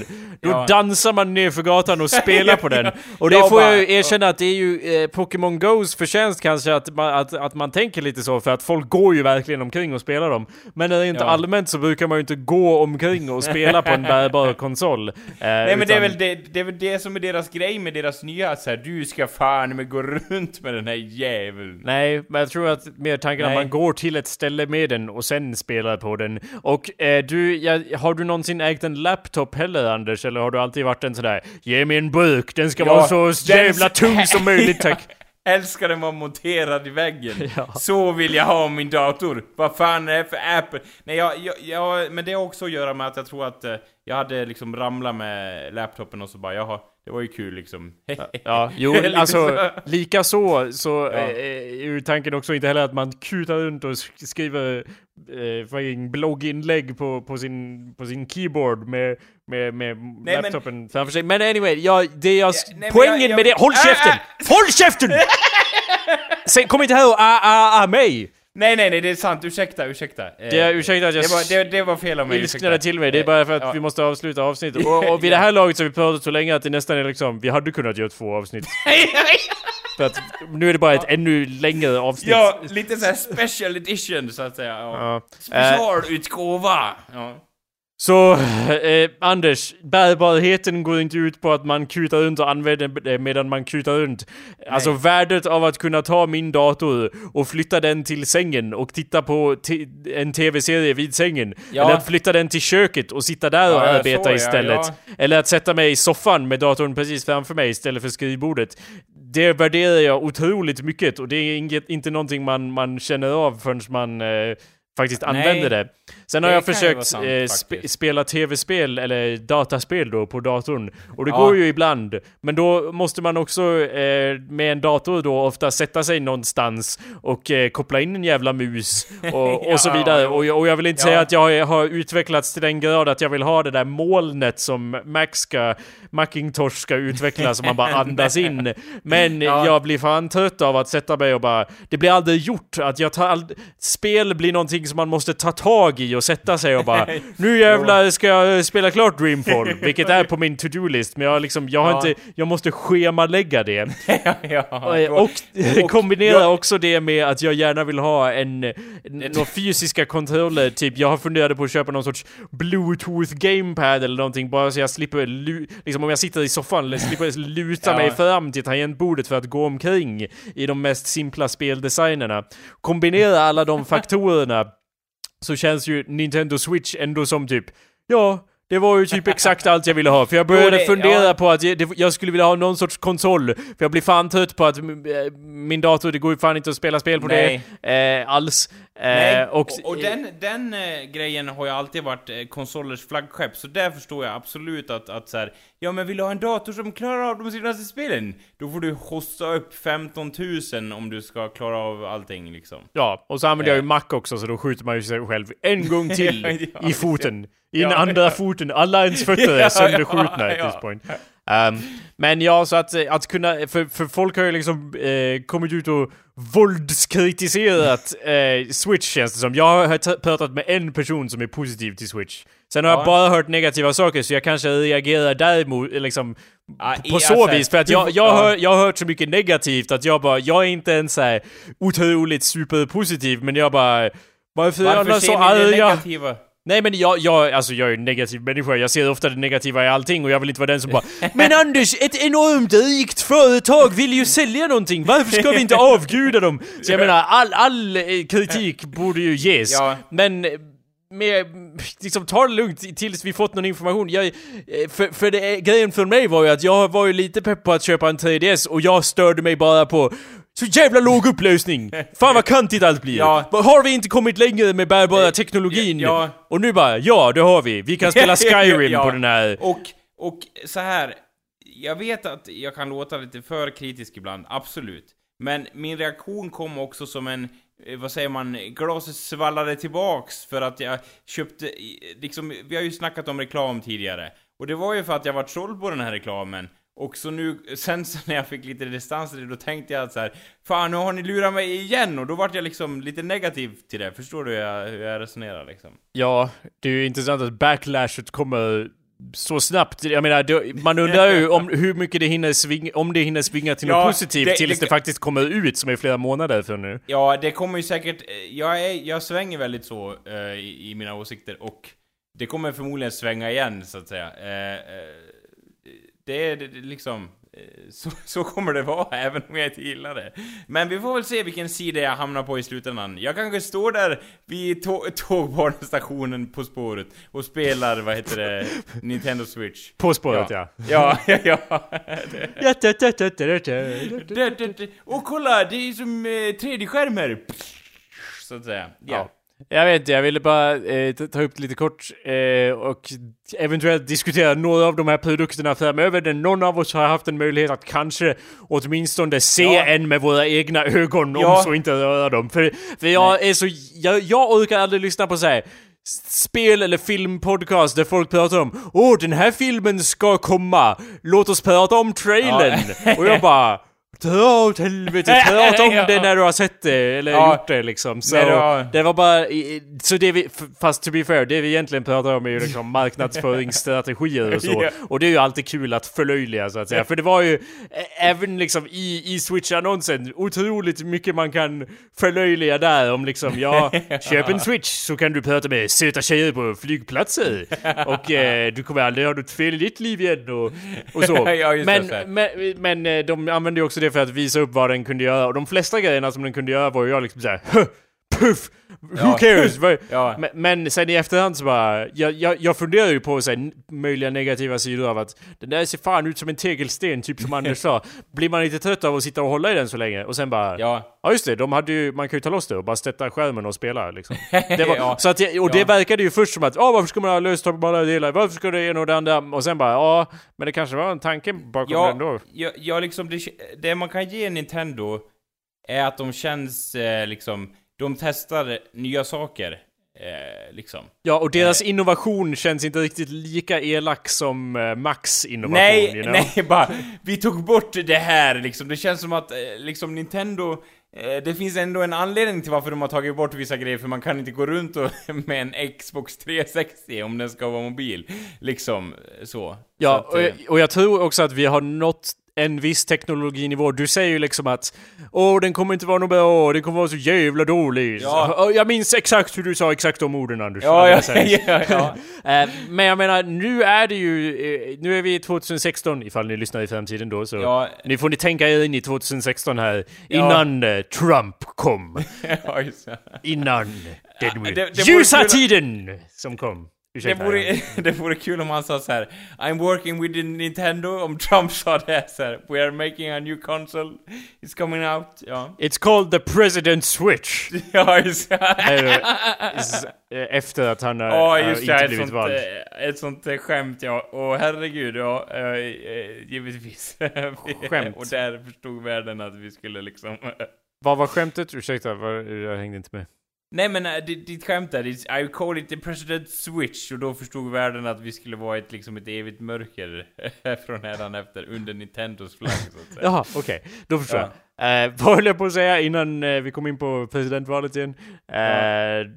då Ja. dansar man ner för gatan och spelar på den. Och det Jag får bara- jag ju erkänna att det är ju eh, Pokémon Go's förtjänst kanske att man, att, att man tänker lite så, för att folk går ju verkligen omkring och spelar dem. Men rent Ja. allmänt så brukar man ju inte gå omkring och spela på en bärbar konsol. Eh, Nej men det är utan- väl det, det är väl det som är deras grej med deras nya, att så här, du ska fan med gå runt med den här jäveln. Nej, men jag tror att mer tanken att Nej. man går till ett ställe med den och sen spelar på den. Och eh, du, ja, har du någonsin ägt en laptop heller Anders? Eller har du alltid varit en sådär Ge mig en burk, den ska Ja, vara så jävla tung som möjligt tack. Älskar den vara monterad i väggen. Ja. Så vill jag ha min dator. Vad fan är det för Apple? Nej, jag, jag, jag, men det har också att göra med att jag tror att eh, jag hade liksom ramlat med laptopen och så bara, jaha, det var ju kul liksom. Ja, jo, Lite alltså så. lika så, så Ja. eh, är ju tanken också inte heller att man kutar runt och sk- skriver eh, blogginlägg på, på, sin, på sin keyboard med, med, med men- laptopen framför sig. Men anyway, ja, det jag, Ja, nej, men poängen jag- jag- med det, håll Ah, käften! ah! Håll käften! Sen, kom inte här och ah, ah, ah mig! Nej, nej, nej, det är sant. Ursäkta, ursäkta. Eh, Det är, ursäkta att jag det, var, det, det var fel av mig. ilsknade till mig, det är bara för att Ja. vi måste avsluta avsnittet. Och, och vid det här laget så har vi pratat så länge att det nästan är liksom, vi hade kunnat göra två avsnitt. För att nu är det bara ett ännu längre avsnitt. ja, lite såhär special edition så att säga. Ja. Ja. Eh, Specialutgåva! Ja. Så, eh, Anders, bärbarheten går inte ut på att man kutar runt och använder det medan man kutar runt. Alltså värdet av att kunna ta min dator och flytta den till sängen och titta på en tv-serie vid sängen. Ja. Eller att flytta den till köket och sitta där och Ja, arbeta så, istället. ja. Eller att sätta mig i soffan med datorn precis framför mig istället för skrivbordet. Det värderar jag otroligt mycket och det är inget, inte någonting man, man känner av förrän man eh, faktiskt använder det. Sen har Det jag kan ju försökt sant, eh, sp spela tv-spel, eller dataspel då, på datorn. Och det Ja. går ju ibland. Men då måste man också eh, med en dator då ofta sätta sig någonstans och eh, koppla in en jävla mus och, och så Ja, vidare. Och, jag- och jag vill inte Ja. säga att jag har utvecklats till den grad att jag vill ha det där molnet som Mac ska, Macintosh ska utveckla som man bara andas in. Men Ja. jag blir fan trött av att sätta mig och bara... Det blir aldrig gjort. Att jag tar Spel blir någonting som man måste ta tag i och sätta sig och bara... Nu jävlar ska jag spela klart Dreamfall, vilket är på min to-do-list. Men jag liksom, jag har Ja. inte... Jag måste schemalägga det. ja, ja, Och, och kombinera jag- också det med att jag gärna vill ha en, några fysiska kontroller, typ jag har funderat på att köpa någon sorts bluetooth gamepad eller någonting bara så jag slipper, liksom om jag sitter i soffan, eller slipper luta Ja. mig fram till tangentbordet för att gå omkring i de mest simpla speldesignerna. Kombinera alla de faktorerna så känns ju Nintendo Switch ändå som typ, ja, det var ju typ exakt allt jag ville ha. För jag började det- fundera ja. på att jag, det, jag skulle vilja ha någon sorts konsol. För jag blir fan trött på att eh, min dator, det går ju fan inte att spela spel på Nej. det eh, alls. Eh, och, och, och den, den eh, grejen har ju alltid varit eh, konsolers flaggskepp, så där förstår jag absolut att, att så här, ja men vill du ha en dator som klarar av de senaste spelen? Då får du hosta upp 15 000 om du ska klara av allting liksom. Ja, och så använder jag ju Eh. Mac också så då skjuter man ju sig själv en gång till Ja, i foten. I den Ja, andra ja. foten. Alla ens fötter är sönderskjutna ja, at this point. Ehm, men ja, så att, att kunna, för, för folk har ju liksom eh, kommit ut och våldskritiserat eh, Switch känns det som. Jag har pratat med en person som är positiv till Switch. Sen har Ja. jag bara hört negativa saker så jag kanske reagerar däremot, liksom Ja, på så alltså, vis, för att jag, jag, ja. hör, jag har hört så mycket negativt att jag bara, jag är inte ens såhär otroligt superpositiv, men jag bara Varför är alla Varför så arga? Nej men jag, jag, alltså jag är en negativ människa, jag ser ofta det negativa i allting och jag vill inte vara den som bara Men Anders, ett enormt rikt företag vill ju sälja någonting, varför ska vi inte avguda dem? Så jag menar, all, all eh, kritik borde ju ges. Ja. Men med, liksom ta det lugnt tills vi fått någon information. Jag, eh, för för det, grejen för mig var ju att jag var ju lite pepp på att köpa en 3DS och jag störde mig bara på så jävla låg upplösning! Fan vad kantigt allt blir! Ja. Har vi inte kommit längre med bärbara teknologin? ja. Och nu bara, ja det har vi! Vi kan spela Skyrim Ja. på den här... Och, och så här. Jag vet att jag kan låta lite för kritisk ibland, absolut. Men min reaktion kom också som en, eh, Eh, vad säger man, glaset svallade tillbaks för att jag köpte, liksom, vi har ju snackat om reklam tidigare. Och det var ju för att jag var såld på den här reklamen. Och så nu, sen så när jag fick lite distans till det, då tänkte jag att så här, Fan, nu har ni lurat mig igen! Och då vart jag liksom lite negativ till det. Förstår du hur jag, hur jag resonerar liksom? Ja, det är ju intressant att backlashet kommer så snabbt. Jag menar, det, man undrar ju om hur mycket det hinner svinga, om det hinner svinga till Ja, något positivt det- tills det, det- faktiskt kommer ut, som är flera månader för nu. Ja, det kommer ju säkert... eh, Jag, är, jag svänger väldigt så eh, i, i mina åsikter och det kommer förmodligen svänga igen, så att säga. Eh, eh, det är liksom... eh, Så, så kommer det vara, även om jag inte gillar det. Men vi får väl se vilken sida jag hamnar på i slutändan. Jag kanske står där vid tå- tågbanestationen På spåret och spelar, vad heter det, Nintendo Switch. På spåret ja. Ja, ja, ja. Och kolla, det är som eh, 3D-skärmar! Så att säga. Ja. Ja. Jag vet inte, jag ville bara eh, ta- upp det lite kort eh, och eventuellt diskutera några av de här produkterna framöver där någon av oss har haft en möjlighet att kanske åtminstone se Ja. en med våra egna ögon Ja. om så inte röra dem. För, för jag är så, jag, jag orkar aldrig lyssna på så här spel eller filmpodcast där folk pratar om Åh, den här filmen ska komma! Låt oss prata om trailern! Och jag bara Dra åt helvete, prata om Ja. det när du har sett det, eller Ja. gjort det liksom. Så har- det var bara, så det vi, fast to be fair, det vi egentligen pratar om är ju liksom marknadsföringsstrategier och så. Och det är ju alltid kul att förlöjliga så att säga. För det var ju, även liksom i, i Switch-annonsen, otroligt mycket man kan förlöjliga där om liksom, ja, köp en Switch så kan du prata med söta tjejer på flygplatser. Och eh, du kommer aldrig ha något fel i ditt liv igen och, och så. Men, men, men eh, de använde ju också det för att visa upp vad den kunde göra. Och de flesta grejerna som den kunde göra var ju jag liksom såhär Puff! Who cares? Ja. Men, men sen i efterhand så bara, jag, jag, jag funderar ju på så här, möjliga negativa sidor av att den där ser fan ut som en tegelsten, typ som Anders sa. Blir man lite trött av att sitta och hålla i den så länge? Och sen bara, ja, Ja, just det, de hade ju, man kan ju ta loss det och bara sätta skärmen och spela liksom. Det var, Ja. så att jag, och det Ja. verkade ju först som att, åh varför ska man ha löstagbara delar? Varför ska det ena och det andra? Och sen bara, ja, men det kanske var en tanke bakom ja, den då. ja, ja liksom det, det man kan ge Nintendo är att de känns eh, liksom, de testar nya saker. Eh, liksom. Ja, och deras innovation känns inte riktigt lika elak som eh, Max innovation. Nej, you know? nej, bara vi tog bort det här liksom. Det känns som att eh, liksom Nintendo eh, det finns ändå en anledning till varför de har tagit bort vissa grejer, för man kan inte gå runt och, med en Xbox 360 om den ska vara mobil. Liksom, eh, så. Ja, så att, eh, och, jag, och jag tror också att vi har nått en viss teknologinivå. Du säger ju liksom att Åh, den kommer inte vara något bra, den kommer vara så jävla dålig. Ja. Jag minns exakt hur du sa exakt de orden Anders. Ja, ja, ja, ja. Eh, Men jag menar, nu är det ju... eh, Nu är vi i 2016, ifall ni lyssnar i framtiden då, så... Ja. Nu får ni tänka er in i 2016 här, Ja. innan eh, Trump kom. ja, just det. Innan den det- det vore ljusa tiden som kom. Det Ursäkta. vore, det vore kul om han sa så här: I'm working with the Nintendo, om Trump sa det så här, We are making a new console, it's coming out, ja. It's called the President Switch. Ja, just det. Eh, eh, Efter att han har Ja, har just det, inte ett blivit sånt, vald. eh, ett sånt eh, skämt ja. Och herregud, ja, eh, eh, givetvis. Skämt. och där förstod världen att vi skulle liksom... Vad var skämtet? Ursäkta, vad- jag hängde inte med. Nej men äh, ditt, skämt där, I call it the president switch, och då förstod världen att vi skulle vara ett, liksom ett evigt mörker från hädan efter, under Nintendos flagg så att säga. Jaha, okej. Då förstår jag. Eh, vad höll jag på att säga innan eh, vi kom in på presidentvalet igen? Eh,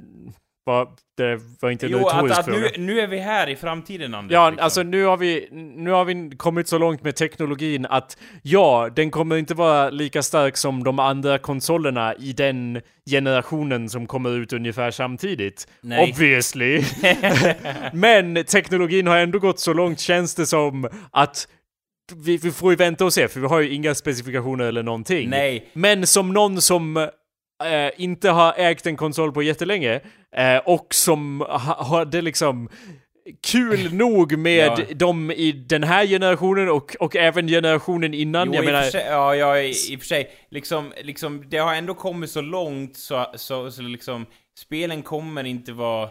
var, det var inte en Jo, att, retorisk att fråga. nu, nu är vi här i framtiden Anders. Ja, liksom. alltså nu har, vi, nu har vi kommit så långt med teknologin att ja, den kommer inte vara lika stark som de andra konsolerna i den generationen som kommer ut ungefär samtidigt. Nej. Obviously. Men teknologin har ändå gått så långt känns det som att vi, vi får ju vänta och se, för vi har ju inga specifikationer eller någonting. Nej. Men som någon som eh, inte har ägt en konsol på jättelänge eh, och som ha, hade liksom kul nog med Ja. dem i den här generationen och, och även generationen innan. Jo, jag i menar, sig, ja, ja, i, i och för sig. Liksom, liksom, det har ändå kommit så långt så, så, så liksom, spelen kommer inte vara...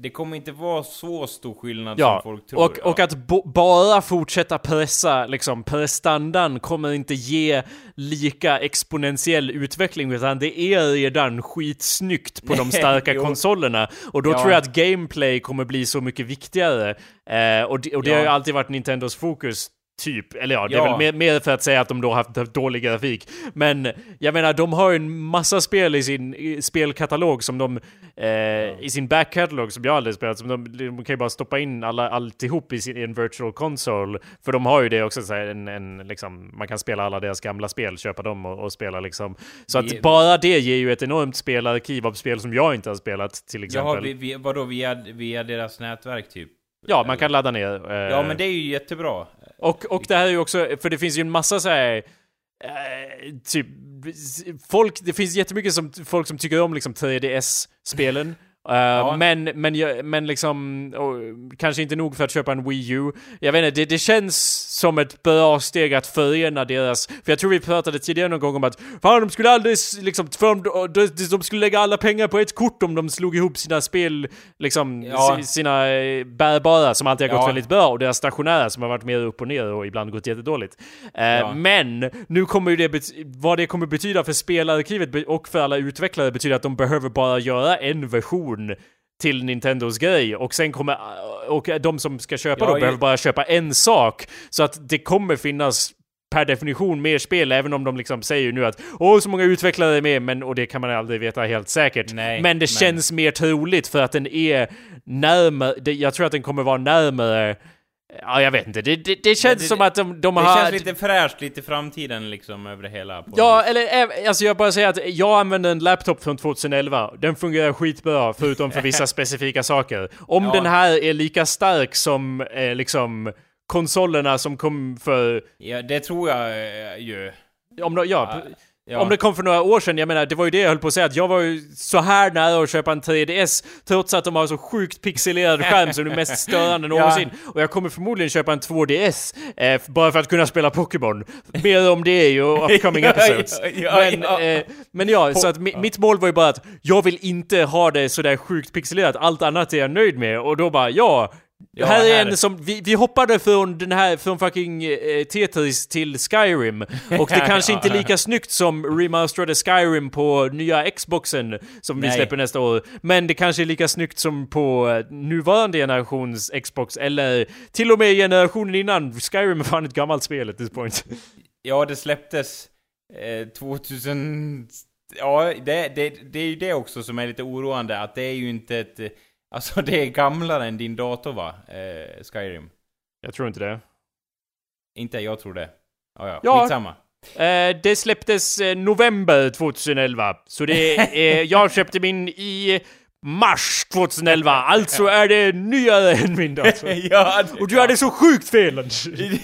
Det kommer inte vara så stor skillnad Ja, som folk tror. och, och att bara fortsätta pressa liksom prestandan kommer inte ge lika exponentiell utveckling utan det är redan skitsnyggt på de starka konsolerna. Och då Ja. tror jag att gameplay kommer bli så mycket viktigare. Eh, och det, och det Ja. har ju alltid varit Nintendos fokus. Typ, eller ja, det är Ja. väl mer, för att säga att de då har haft haft dålig grafik. Men jag menar, de har ju en massa spel i sin i spelkatalog som de... Eh, I sin backkatalog som jag aldrig spelat, som de, de kan ju bara stoppa in alla, alltihop i, sin, i en virtual console. För de har ju det också, så här, en, en, liksom, man kan spela alla deras gamla spel, köpa dem och, och spela liksom. Så att Vi- bara det ger ju ett enormt spelarkiv av spel som jag inte har spelat till exempel. Jaha, vi, vi, vadå, via, via deras nätverk typ? Ja, man kan ladda ner. eh, Ja, men det är ju jättebra. Och, och det här är ju också, för det finns ju en massa så här. Eh, typ, folk, det finns jättemycket som, folk som tycker om liksom 3DS-spelen. Eh, men, men, jag- men liksom, och, kanske inte nog för att köpa en Wii U. Jag vet inte, det, det känns som ett bra steg att förena deras, för jag tror vi pratade tidigare någon gång om att fan de skulle aldrig liksom, för de, de, de skulle lägga alla pengar på ett kort om de slog ihop sina spel, liksom, Ja. si- sina eh, bärbara som alltid har gått Ja. väldigt bra och deras stationära som har varit mer upp och ner och ibland gått jättedåligt. Eh, Ja. Men nu kommer ju det, vad det kommer betyda för spelarkivet och för alla utvecklare betyder att de behöver bara göra en version till Nintendos grej och sen kommer, och de som ska köpa Ja, då behöver bara köpa en sak. Så att det kommer finnas per definition mer spel, även om de liksom säger nu att åh, så många utvecklare är med, men, och det kan man aldrig veta helt säkert. Nej, men det men- känns mer troligt för att den är närmare, jag tror att den kommer vara närmare Ja, jag vet inte. Det, det, det känns det- som att de, de Det har... känns lite fräscht, lite framtiden liksom över det hela. Ja, vis. eller alltså jag bara säger att jag använder en laptop från 2011. Den fungerar skitbra, förutom för vissa specifika saker. Om Ja. den här är lika stark som eh, liksom konsolerna som kom för... ja, det tror jag eh, ju. Om de, ja, Ja. Ja. Om det kom för några år sedan, jag menar det var ju det jag höll på att säga att jag var ju så här nära att köpa en 3DS trots att de har så sjukt pixelerad skärm som är mest störande någonsin. Och jag kommer förmodligen köpa en 2DS eh, bara för att kunna spela Pokémon. Mer om det ju upcoming Ja, episodes. ja, ja, men, ja. Eh, men ja, så att mi- mitt mål var ju bara att jag vill inte ha det sådär sjukt pixelerat, allt annat är jag nöjd med. Och då bara ja, Ja, här är en som, vi, vi hoppade från den här, från fucking eh, Tetris till Skyrim. Och det kanske inte är lika snyggt som remasterade Skyrim på nya Xboxen som vi Nej. släpper nästa år. Men det kanske är lika snyggt som på eh, nuvarande generations Xbox, eller till och med generationen innan. Skyrim är fan ett gammalt spel at this point. Ja, det släpptes eh, 2000... Ja, det, det, det är ju det också som är lite oroande, att det är ju inte ett... Alltså det är gamlare än din dator va? Eh, Skyrim. Jag tror inte det. Inte jag tror det. Ja, ja. Ja. Skitsamma. Eh, det släpptes eh, november 2011, så det är, jag köpte min i mars 2011, alltså är det nyare än min dator. ja, det, Och du hade så sjukt fel!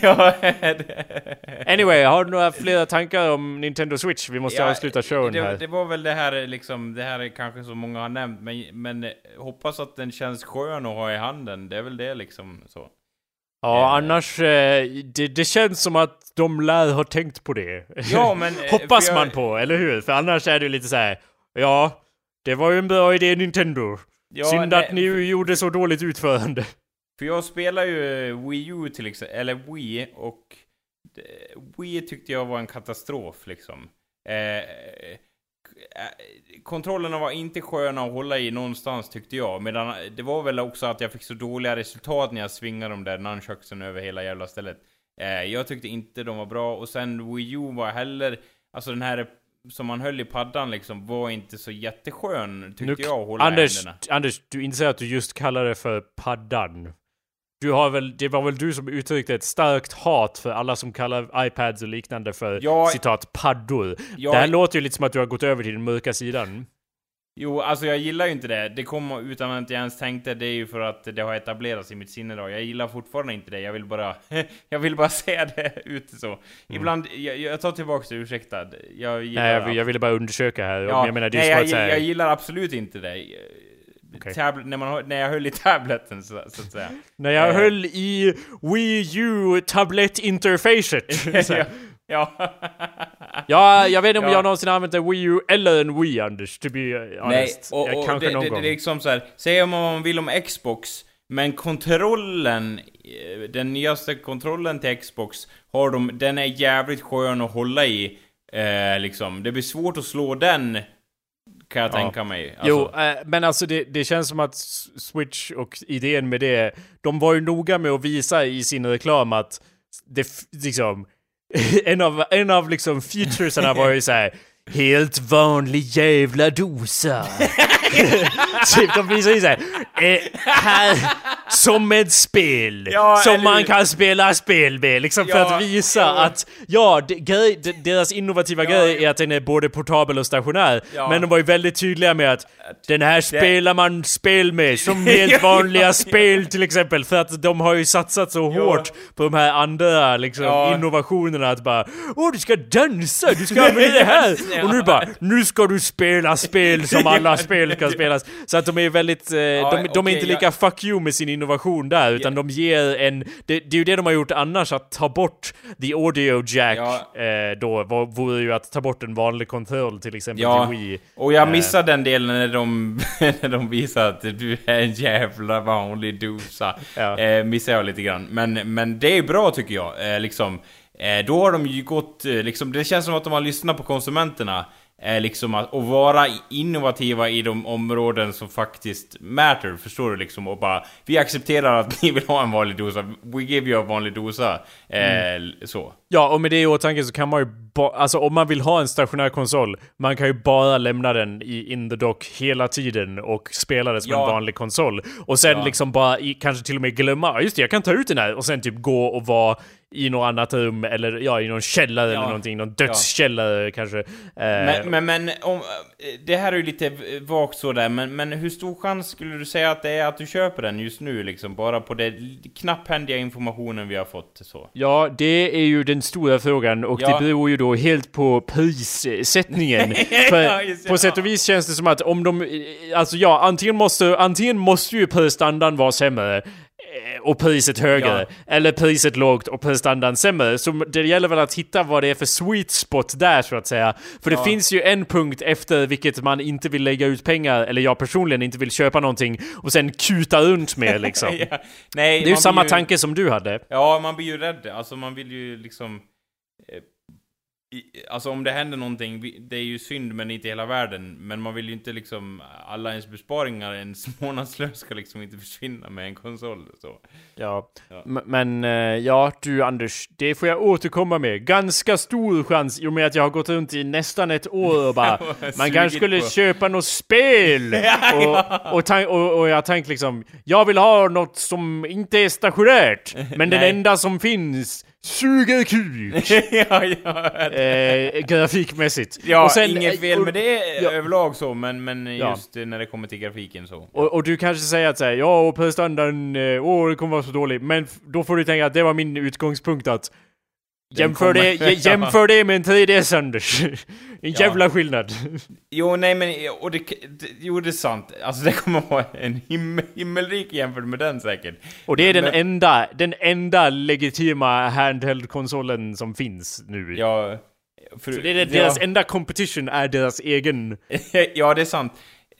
ja, Anyway, har du några flera tankar om Nintendo Switch? Vi måste Ja, avsluta showen det, här. det var väl det här liksom, det här är kanske som många har nämnt, men, men eh, hoppas att den känns skön att ha i handen. Det är väl det liksom så. Ja, Eh. annars... Eh, det, det känns som att de lär ha tänkt på det. Ja, men... eh, Hoppas jag- man på, eller hur? För annars är det lite så här. Ja, det var ju en bra idé Nintendo. Ja, Synd nej, att ni gjorde så dåligt utförande. För jag spelar ju eh, Wii U till exempel, eller Wii, och det- Wii tyckte jag var en katastrof liksom. Eh, eh, kontrollerna var inte sköna att hålla i någonstans tyckte jag, medan det var väl också att jag fick så dåliga resultat när jag svingade de där nunchucksen över hela jävla stället. Eh, jag tyckte inte de var bra, och sen Wii U var heller, alltså den här som man höll i paddan liksom, var inte så jätteskön tyckte Nu- jag att hålla Anders, händerna. Anders, du inser att du just kallar det för paddan. Du har väl, det var väl du som uttryckte ett starkt hat för alla som kallar iPads och liknande för Ja. citat paddor. Jag- Det här låter ju lite som att du har gått över till den mörka sidan. Jo, alltså jag gillar ju inte det. Det kom utan att jag ens tänkte. Det är ju för att det har etablerats i mitt sinne då. Jag gillar fortfarande inte det. Jag vill bara... jag vill bara se det ute så. Ibland... Jag, jag tar tillbaka det, ursäkta. Jag gillar... Nej, jag, jag ville bara undersöka här. ja, jag menar, det är nej, jag, säga... jag gillar absolut inte det. Okej. Tablet, när, man, när jag höll i tabletten så, så att säga. När jag Eh. höll i Wii U tablettinterfacet. Ja. ja, jag vet inte om Ja. jag någonsin har använt en Wii U eller en Wii Anders, to be Nej, honest. och, jag och kanske det, någon det, gång. det är liksom så här. säg om man vill om Xbox, men kontrollen, eh, den nyaste kontrollen till Xbox, har de, den är jävligt skön att hålla i. Eh, liksom. Det blir svårt att slå den, kan jag Ja. tänka mig. Alltså, Jo, eh, men alltså det, det känns som att Switch och idén med det, de var ju noga med att visa i sin reklam att det liksom, en av, en av liksom featuresarna var ju så här. Helt vanlig jävla dosa. typ, de visar ju såhär, eh, här, som ett spel. Ja, som eller man kan spela spel med. Liksom för Ja, att visa ja. att, ja, det, grej, de, deras innovativa grej är att den är både portabel och stationär. Men de var ju väldigt tydliga med att den här spelar man spel med, som helt vanliga spel till exempel. För att de har ju satsat så hårt på de här andra liksom, innovationerna att bara Åh, du ska dansa, du ska använda det här! Och nu bara, nu ska du spela spel som alla spel kan spelas. Så att de är väldigt, eh, de, de är inte lika fuck you med sin innovation där, utan de ger en, det, det är ju det de har gjort annars, att ta bort the audio jack Ja. eh, då, var, vore ju att ta bort en vanlig kontroll till exempel Ja, till Wii. och jag missade den delen när de, när de visade att du är en jävla vanlig dosa. Ja. Eh, missade jag lite grann. Men, men det är bra tycker jag. Eh, liksom, eh, då har de ju gått, eh, liksom, det känns som att de har lyssnat på konsumenterna. Eh, liksom att, och vara innovativa i de områden som faktiskt matter, förstår du liksom? Och bara, vi accepterar att ni vill ha en vanlig dosa, we give you a vanlig dosa. Eh, Mm. Så. Ja, och med det i åtanke så kan man ju ba- Alltså om man vill ha en stationär konsol, man kan ju bara lämna den i in the dock hela tiden och spela det som Ja. en vanlig konsol. Och sen Ja. liksom bara i, kanske till och med glömma, "Ja, just det, jag kan ta ut den här och sen typ gå och vara i något annat rum eller ja, i någon källare Ja. eller någonting. Någon dödskällare kanske. Eh, Men, men, men om, det här är ju lite vagt sådär, men, men hur stor chans skulle du säga att det är att du köper den just nu liksom? Bara på den knapphändiga informationen vi har fått så. Ja, det är ju den stora frågan och Ja. det beror ju då helt på prissättningen. För Ja, just det, på sätt och vis känns det som att om de... Alltså ja, antingen måste, antingen måste ju prisstandarden vara sämre och priset högre. Ja. Eller priset lågt och prisstandarden sämre. Så det gäller väl att hitta vad det är för sweet spot där så att säga. För det Ja. finns ju en punkt efter vilket man inte vill lägga ut pengar, eller jag personligen inte vill köpa någonting och sen kuta runt med liksom. ja. Nej, Det är ju samma ju, tanke som du hade. Ja, man blir ju rädd. Alltså man vill ju liksom... Alltså om det händer någonting, det är ju synd men inte hela världen. Men man vill ju inte liksom, alla ens besparingar, ens månadslön ska liksom inte försvinna med en konsol. Så. Ja, Ja. Men eh, ja du Anders, det får jag återkomma med. Ganska stor chans i och med att jag har gått runt i nästan ett år och bara Man kanske skulle på. köpa något spel! och, och, och, och jag tänkte liksom Jag vill ha något som inte är stationärt Men den enda som finns Suger kuk! ja, ja. eh, grafikmässigt. Ja, Och sen- inget fel och- med det ja. överlag så, men, men Ja. just när det kommer till grafiken så. Och, och du kanske säger att säga ja, och prestandan, eh, åh, det kommer vara så dåligt. Men då får du tänka att det var min utgångspunkt att Jämför, det, jä- jämför det med en 3DS Anders. En Ja. jävla skillnad. Jo, nej men, och det, det, jo det är sant. Alltså det kommer vara en himmel, himmelrik jämfört med den säkert. Och det är den Men- enda, den enda legitima handheld-konsolen som finns nu. Ja, för, Så det är det, ja, deras enda competition är deras egen. ja, det är sant.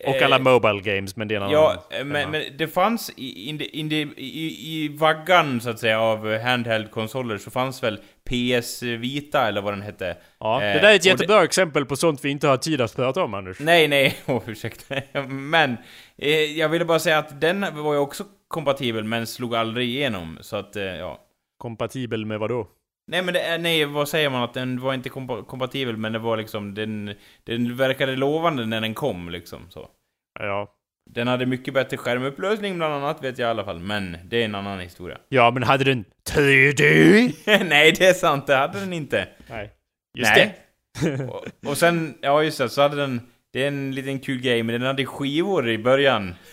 Och Eh, alla mobile games, men det är en annan Ja, femma. men, men det fanns i, in, in, i, i vaggan så att säga av handheld-konsoler så fanns väl PS Vita eller vad den hette. ja, eh, det där är ett och det- jättebra exempel på sånt vi inte har tid att prata om Anders. Nej, nej, oh, ursäkta. Men, eh, jag ville bara säga att den var ju också kompatibel men slog aldrig igenom. Så att, eh, ja. Kompatibel med vad då? Nej men det nej, vad säger man? Att den var inte kompa- kompatibel men det var liksom, den, den verkade lovande när den kom liksom så. Ja. Den hade mycket bättre skärmupplösning bland annat vet jag i alla fall, men det är en annan historia. Ja, men hade den 3D? nej, det är sant, det hade den inte. Nej. Just nej. det. och, och sen, ja just det, så hade den, det är en liten kul grej, men den hade skivor i början.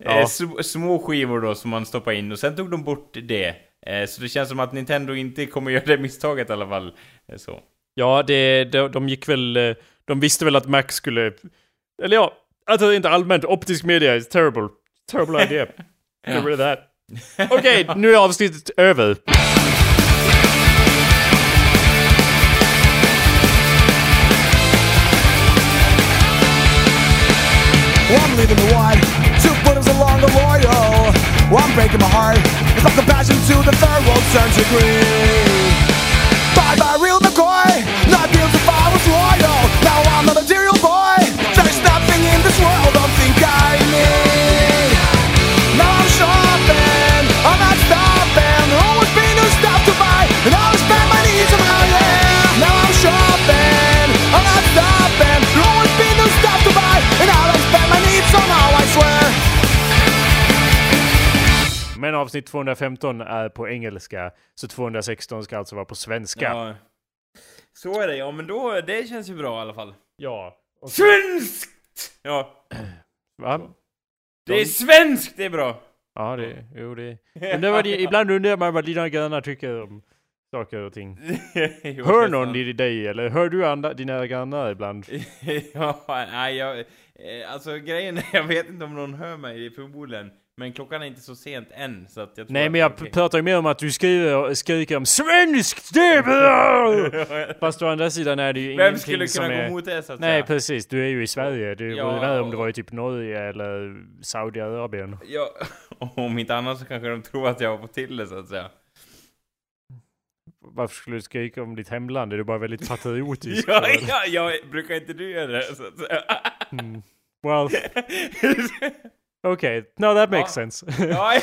Ja. Eh, sm- Små skivor då som man stoppar in, och sen tog de bort det. Eh, Så det känns som att Nintendo inte kommer göra det misstaget i alla fall. Eh, Så. Ja, det, de, de gick väl... De visste väl att Mac skulle... Eller ja, alltså inte allmänt. Optisk media is terrible. Terrible idea. Get rid of that. Okej, nu er är avsnittet över. One leaving the one, two footers along the royal. One breaking my heart. It's like the passion to the third world turns to green. Men avsnitt 215 är på engelska, så 216 ska alltså vara på svenska. Ja. Så är det, ja men då, det känns ju bra i alla fall. Ja. Och- Svenskt! Ja, Va? det är svenskt, det är bra. Ja, det... Jo, det... Men det var det, ibland undrar man vad dina grannar tycker om saker och ting. Jo, Hör någon i dig, eller hör du andra, dina grannar ibland? ja, nej jag... eh, Alltså grejen är, jag vet inte om någon hör mig förmodligen. Men klockan är inte så sent än, så att jag tror Nej men jag är okej. pratar ju mer om att du skriver, skriker om är bra! Fast å andra sidan är det ju Vem ingenting skulle som kunna gå är... emot det så att Nej säga? precis, du är ju i Sverige. Det Ja, vore värre om det var i typ Norge eller Saudiarabien. Ja, om inte annat så kanske de tror att jag har fått till det så att säga. Varför skulle du skrika om ditt hemland? Är du bara väldigt patriotisk? Ja, ja, jag brukar inte du göra det så att säga. Mm. Well, okay. No, that makes Ja. sense. ja,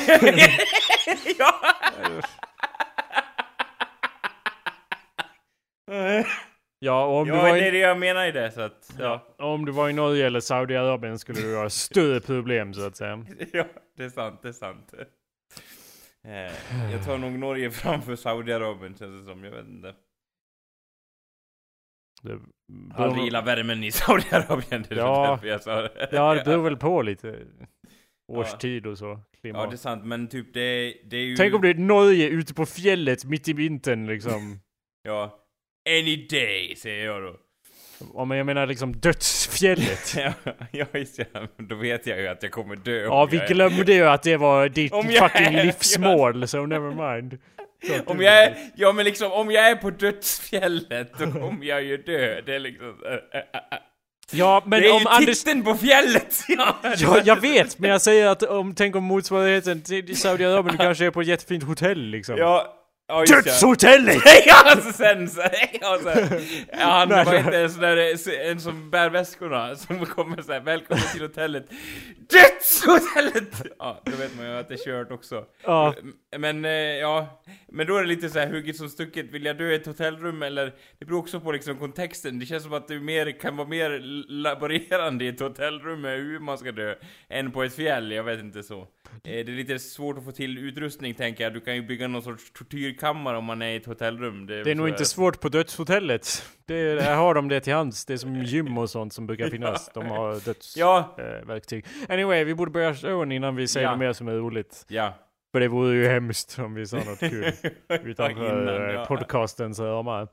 ja. om, ja, du var det är i, det jag menar i det så att, ja. om du var i Norge eller Saudiarabien skulle du ha större problem så att säga. Ja, det är sant, det är sant. Eh, jag tar nog Norge framför Saudiarabien känns det som, jag vet inte. Det, Aldrig gillat värmen i Saudiarabien, det är Ja. därför jag sa det. Ja, det beror väl på lite. Årstid och så. Ja, Klimat. det är sant, men typ det, det är ju... Tänk om det är Norge ute på fjället mitt i vintern liksom. Ja. Any day, säger jag då. Om jag menar liksom dödsfjället. ja, ja, just ja. Men Då vet jag ju att jag kommer dö. Ja, vi jag glömde ju att det var ditt Om fucking är- livsmål, so never mind. Så Om jag är, ja men liksom, om jag är på dödsfjället, då kommer jag ju dö. Det är liksom... Ja, men det är om ju Anders... titeln på fjället! Ja, Ja, jag vet, men jag säger att om, tänk om motsvarigheten till Saudiarabien kanske är på ett jättefint hotell liksom. ja, ja. Dödshotellet! Ja, alltså sen så, ja, så, ja, han var inte en sån där, en som bär väskorna, som kommer såhär, välkommen till hotellet. Dödshotellet! Ja, då vet man ju att det är kört också. Ja. Men, eh, ja, men då är det lite så här hugget som stucket, vill jag dö i ett hotellrum eller? Det beror också på liksom kontexten, det känns som att det mer, kan vara mer laborerande i ett hotellrum med hur man ska dö, än på ett fjäll, jag vet inte så. Eh, Det är lite svårt att få till utrustning tänker jag, du kan ju bygga någon sorts tortyrkammare om man är i ett hotellrum. Det är väl nog så inte svårt på dödshotellet. Det är, här har de det till hands. Det är som gym och sånt som brukar finnas. De har dödsverktyg. Ja, Eh, verktyg. Anyway, vi borde börja showen innan vi säger Ja. något mer som är roligt. ja. För det vore ju hemskt om vi sa något kul utanför innan, eh, ja. podcastens ramar.